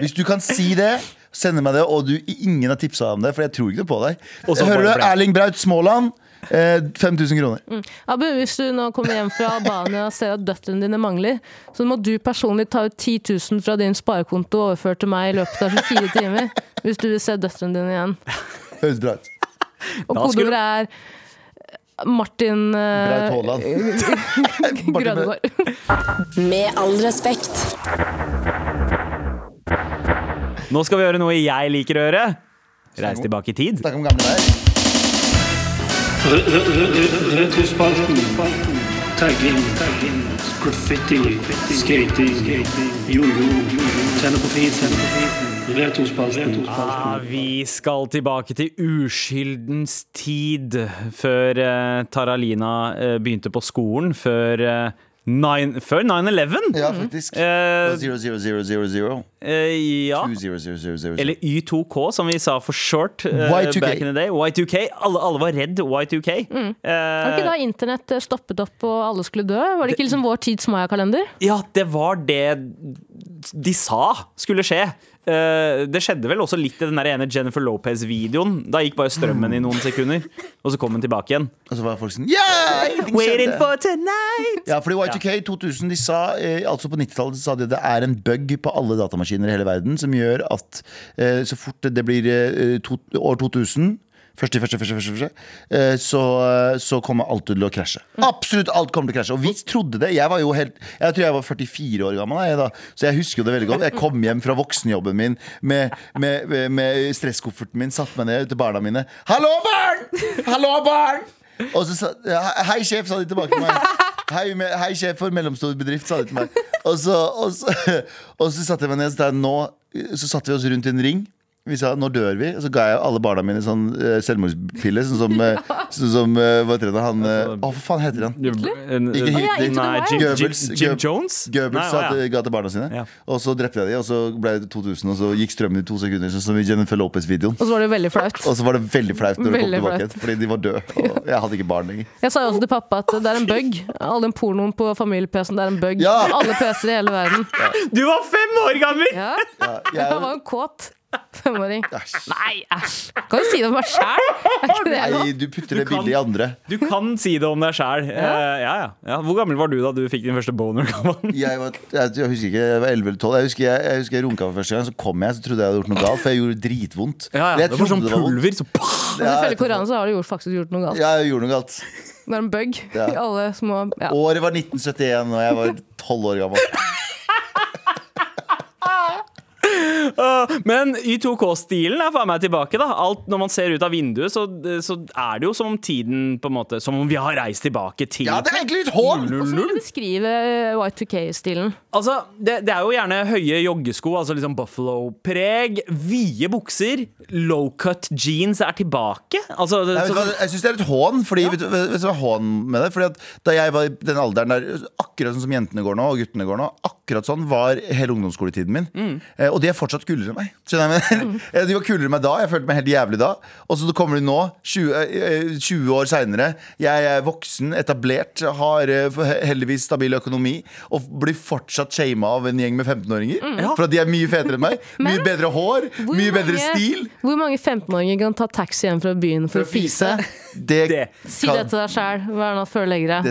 Hvis du kan si det, sende meg det, og du, ingen har tipsa om det, for jeg tror ikke det på deg. Og så Hører du Erling Braut Småland? Eh, 5000 kroner. Abu, hvis du nå kommer hjem fra Albania og ser at døtrene dine mangler, så må du personlig ta ut 10 000 fra din sparekonto og overføre til meg i løpet av 24 timer. Hvis du vil se døtrene dine igjen. Høres bra ut. Og kodeordet er <laughs> <laughs> Martin Braut uh, Haaland. Martin Braut. Grønegård. Med all respekt. Nå skal vi gjøre noe jeg liker å gjøre. Reis tilbake i tid. Snakk om gamle veier. Retrospalten. Tagging. Graffiti. Skating. Jojo. Tenne på fisen. Retrospalten. Ah, vi skal tilbake til uskyldens tid. Før uh, Taralina uh, begynte på skolen. Før eh, nine- før 9-11. Ja, faktisk. Eh, 00000. eh, ja. 2000000. Eller Y2K, som vi sa for short. Uh, Y2K. Back in the day. Y2K. Alle, alle var redd Y2K. Har Eh, ikke da internett eh, stoppet opp og alle skulle dø? Var det ikke liksom vår tids Maya-kalender? ja, det var det de sa skulle skje. Eh, Det skjedde vel også litt i den der ene Jennifer Lopez-videoen. Da gikk bare strømmen i noen sekunder, og så kom den tilbake igjen. Og så var folk sånn Yeah! Waiting for tonight! Ja, fordi Y2K 2000 de sa, eh, altså På 90-tallet sa de det er en bug på alle datamaskiner i hele verden som gjør at eh, så fort det blir år 2000 Første, første, første, første eh, så, eh, så kommer alt til å krasje. Absolutt alt kommer til å krasje. Og vi trodde det. Jeg var jo helt Jeg tror jeg var 44 år gammel, jeg, da. så jeg husker jo det veldig godt. Jeg kom hjem fra voksenjobben min med, med, med, stresskofferten min, satte meg ned til barna mine. 'Hallo, barn! Hallo, barn!' Og så sa Hei, sjef, sa de tilbake til meg. Hei, hei sjef for mellomstor bedrift, sa de til meg. Og så, og så, og så satte jeg meg ned Så nå Så satte vi oss rundt i en ring. Vi sa nå dør vi. Og så ga jeg alle barna mine sånn eh, selvmordspille. Sånn som, eh, <laughs> sånn som eh, Hva heter? Han eh, Å, hva faen heter han? Ikke ja, Hitler. Into the Nei, Wild. Jim, Jim, Goebbels. Jim Goebbels. Jones? Goebbels Nei, sa å, ja. de ga til barna sine. Ja. Og så drepte jeg de, og så ble det 2000, og så gikk strømmen i to sekunder. Sånn som i Jennifer Lopez-videoen. Og så var det veldig flaut. Og så var det veldig flaut når det kom Veldig tilbake flaut. igjen, fordi de var døde. Og <laughs> jeg hadde ikke barn lenger. Jeg sa jo også til pappa at det er en bug. All den pornoen på familie-PC-en, det er en bug. Ja. Alle PC-er i hele verden. Du var fem år gammel! Ja, Ja, jeg jeg, var jo kåt femåring. Nei, æsj. Kan du si det om meg sjæl? Nei, du putter det kan- bildet i andre. Du kan si det om deg sjæl. Ja. ja, ja. Hvor gammel var du da du fikk din første boner? <laughs> Jeg, var, jeg, jeg husker ikke, jeg var 11 eller 12. Jeg husker jeg, jeg, husker jeg runka for første gang. Så kom jeg, så trodde jeg hadde gjort noe galt. For jeg gjorde dritvondt. Ja, ja. Det var sånn det var pulver. Så Men Ja, Ifølge Koranen så har du gjort, faktisk gjort noe galt. Ja, jeg gjorde noe galt. Det er en bug Ja. i alle små ja. Året var 1971, og jeg var 12 år gammel. Men Y2K-stilen er faen meg tilbake. da Alt Når man ser ut av vinduet, så, så er det jo som om tiden på en måte Som om vi har reist tilbake til Ja, det er egentlig litt hån! Hvordan vil du beskrive eh, Y2K-stilen? Altså, det, det er jo gjerne høye joggesko, altså liksom buffalo-preg. Vide bukser. Low cut jeans er tilbake. Altså, det, Nei, så, hva, jeg syns det er litt hån. Fordi, vet, du, vet du hva er hån med det? Fordi at Da jeg var i den alderen der, akkurat sånn som jentene går nå, og guttene går nå, akkurat sånn var hele ungdomsskoletiden min. Eh, og de er fortsatt kulere enn meg. Eh, <laughs> de var kulere enn meg da. Jeg følte meg helt jævlig da. Og så kommer de nå, 20, eh, 20 år seinere. Jeg er voksen, etablert, har eh, heldigvis stabil økonomi, og blir fortsatt shama av en gjeng med 15-åringer. For at de er mye fetere enn meg. <laughs> Mye Men- bedre hår, mye mye bedre stil. Hvor mange 15-åringer kan ta taxi hjem fra byen for, å fise? <laughs> Det, Det. Si det til deg sjæl. Hva er det nå før du legger deg?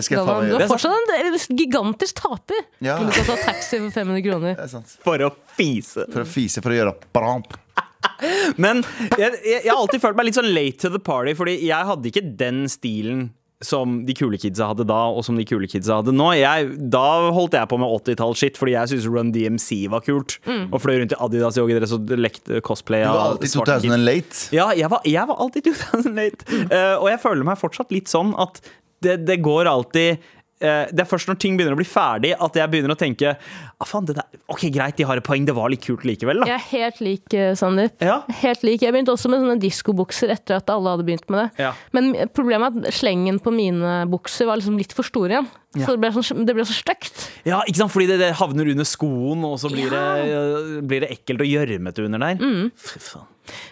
Du er fortsatt en gigantisk taper. Ja. Du kan ta taxi for 500 kroner. Det er sant. for å fise. For å fise, for å gjøre bramp. <laughs> Men jeg, jeg, jeg har alltid følt meg litt sånn late to the party, Fordi jeg hadde ikke den stilen som de kule kidsa hadde da, og som de kule kidsa hadde nå. Jeg, da holdt jeg på med 80-tall-shit, fordi jeg syntes Run DMC var kult. Og fløy rundt i Adidas joggedress og lekte cosplay Du var alltid svarte kids. 2000 late. Ja, jeg var, jeg var alltid 2000 late. Uh, og jeg føler meg fortsatt litt sånn at det, det går alltid det er først når ting begynner å bli ferdig, at jeg begynner å tenke ah, faen, det der, Ok, greit, de har et poeng. Det var litt kult likevel, da. Jeg er helt lik Sander Sandeep. Ja. Helt lik. Jeg begynte også med sånne diskobukser etter at alle hadde begynt med det. Ja. Men problemet er at slengen på mine bukser var liksom litt for stor igjen. Så det ble, sånn, det ble så stygt. Ja, ikke sant? Fordi det, det havner under skoen, og så blir, det, blir det ekkelt og gjørmete under der. Fy faen.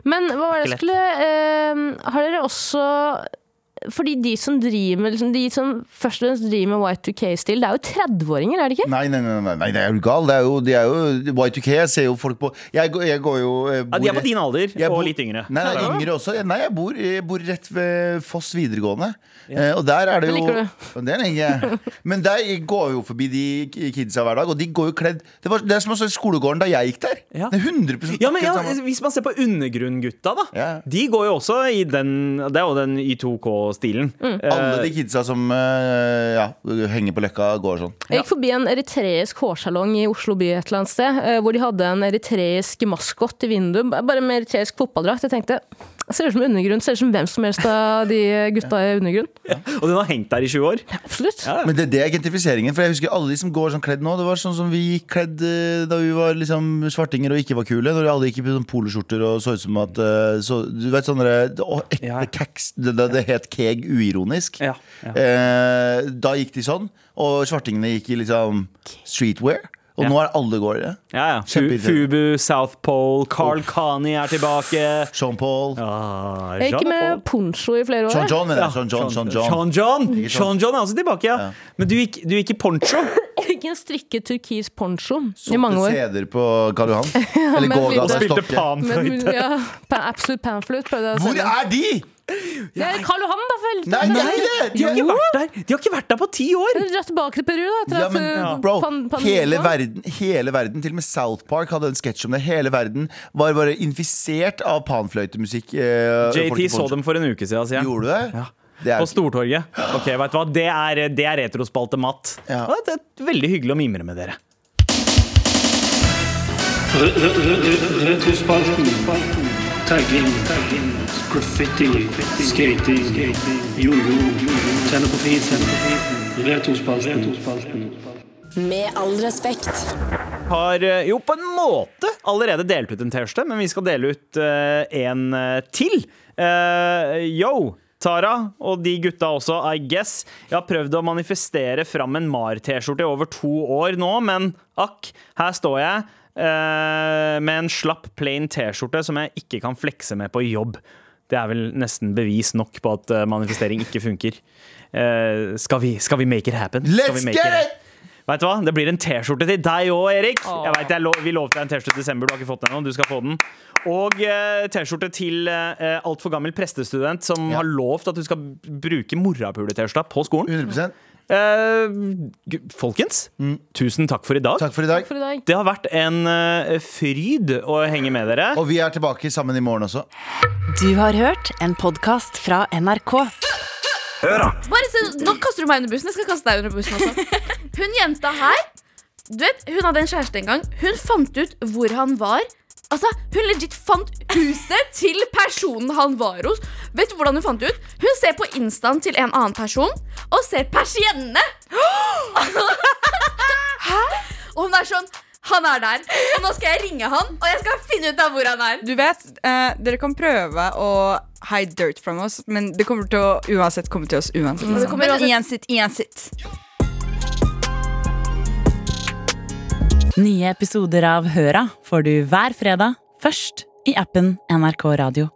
Men hva var det jeg skulle eh, Har dere også fordi de som driver med liksom, De som først og fremst driver med Y2K-stil, det er jo 30-åringer, er det ikke? Nei, nei, nei, nei, nei, det er jo gal. Det er jo, de er jo Y2K. Jeg ser jo folk på Jeg, jeg går jo bor, Ja, de er på din alder, jeg og litt yngre. Nei, nei, yngre også. Nei, jeg bor, jeg bor rett ved Foss videregående. Ja. og der er det Det jo liker Og Det liker jeg. Men der går jo forbi de kidsa hver dag, og de går jo kledd Det, var, det er som å se skolegården da jeg gikk der. Ja. Det er 100 Ja, men ja. Hvis man ser på undergrunngutta, da. Ja. De går jo også i den Det er jo den Y2K-stilen. Alle de kidsa som eh, ja, henger på Løkka, går sånn. Jeg gikk forbi en eritreisk hårsalong i Oslo by et eller annet sted, eh, hvor de hadde en eritreisk maskot i vinduet, bare med eritreisk fotballdrakt. Jeg tenkte ser ut som undergrunn, ser ut som hvem som helst av de gutta i undergrunn. Og den har hengt der i 20 år. Absolutt. Ja. Men det, det er gentrifiseringen. For jeg husker alle de som går sånn kledd nå. Det var sånn som vi gikk kledd eh, da vi var liksom svartinger og ikke var kule. Når alle gikk i sånn poloskjorter og så ut som at eh, så, Du vet sånne å, ekle Ja. Det, det, det het keg uironisk. Ja, ja. Eh, da gikk de sånn. Og svartingene gikk i liksom streetwear. Og Ja. nå er alle går i det. Ja, ja. Fubu, South Pole, Carl Kani er tilbake. Sean Paul. Ah, Jeg gikk med poncho i flere år. Sean John, mener Ja, jeg. Sean John, Sean John. Sean John. Sean John er også tilbake, ja. Ja. Men du gikk, du gikk i poncho. <laughs> fikk en strikket turkis poncho i mange år. CD-er på Karl Johan. <laughs> Eller gågata lite- Spilte panfløyte. ja, pa- Absolute Panflute prøvde jeg å Hvor er de?! Det er Karl Johan, da, vel? Nei, nei, det! De har ikke vært der De har ikke vært der på ti år! Dra tilbake til Peru, da. Etter Ja, men, ja. bro, hele verden, hele verden, til og med South Park hadde en sketsj om det. Hele verden var bare infisert av panfløytemusikk. eh, folk JT så dem for en uke siden, sier. Gjorde du det? Ja. Det er, På Stortorget. Ok, vet du hva? Det er, det er retrospalte matt. Ja. Og Det er veldig hyggelig å mimre med dere. Re- re- re- Retrospalten. Tagging. Graffiti. Skating. Jojo. Tenne på fisen. Retrospalten. Med all respekt. Har eh, jo på en måte allerede delt ut en T-skjorte, men vi skal dele ut uh, en eh, til. Uh, yo! Tara og de gutta også, I guess. Jeg har prøvd å manifestere fram en MAR-T-skjorte i over to år nå, men akk, her står jeg med en slapp plain T-skjorte som jeg ikke kan flekse med på jobb. Det er vel nesten bevis nok på at eh, manifestering ikke funker. Eh, skal, vi, skal vi make it happen? Skal Let's vi make get it! Vet du hva? Det blir en T-skjorte til deg òg, Erik. Jeg vet, jeg lov, Vi lovte deg en T-skjorte i desember. Du har ikke fått den ennå. Du skal få den. Og uh, T-skjorte til uh, altfor gammel prestestudent som Ja. har lovt at du skal bruke morapule-T-skjorta på skolen. 100 Eh, folkens, tusen takk for i dag. Takk for i dag. For i dag. Det har vært en eh, fryd å henge med dere. Og vi er tilbake sammen i morgen også. Du har hørt en podkast fra NRK. Hør, da! Bare se, Nå kaster du meg under bussen. Jeg skal kaste deg under bussen også. <laughs> Hun jenta her Du vet, Hun hadde en kjæreste en gang. Hun fant ut hvor han var. Altså, Hun legit fant huset til personen han var hos. Vet du hvordan Hun fant ut? Hun ser på instaen til en annen person og ser persiennene. Hæ? Og hun er sånn Han er der. Og nå skal jeg ringe han, og jeg skal finne ut av hvor han er. Du vet, eh, dere kan prøve å hide dirt from oss, men det kommer til å uansett komme til oss uansett. det liksom. kommer Men uansett- uansett, uansett. Nye episoder av Høra får du hver fredag, først i appen NRK Radio.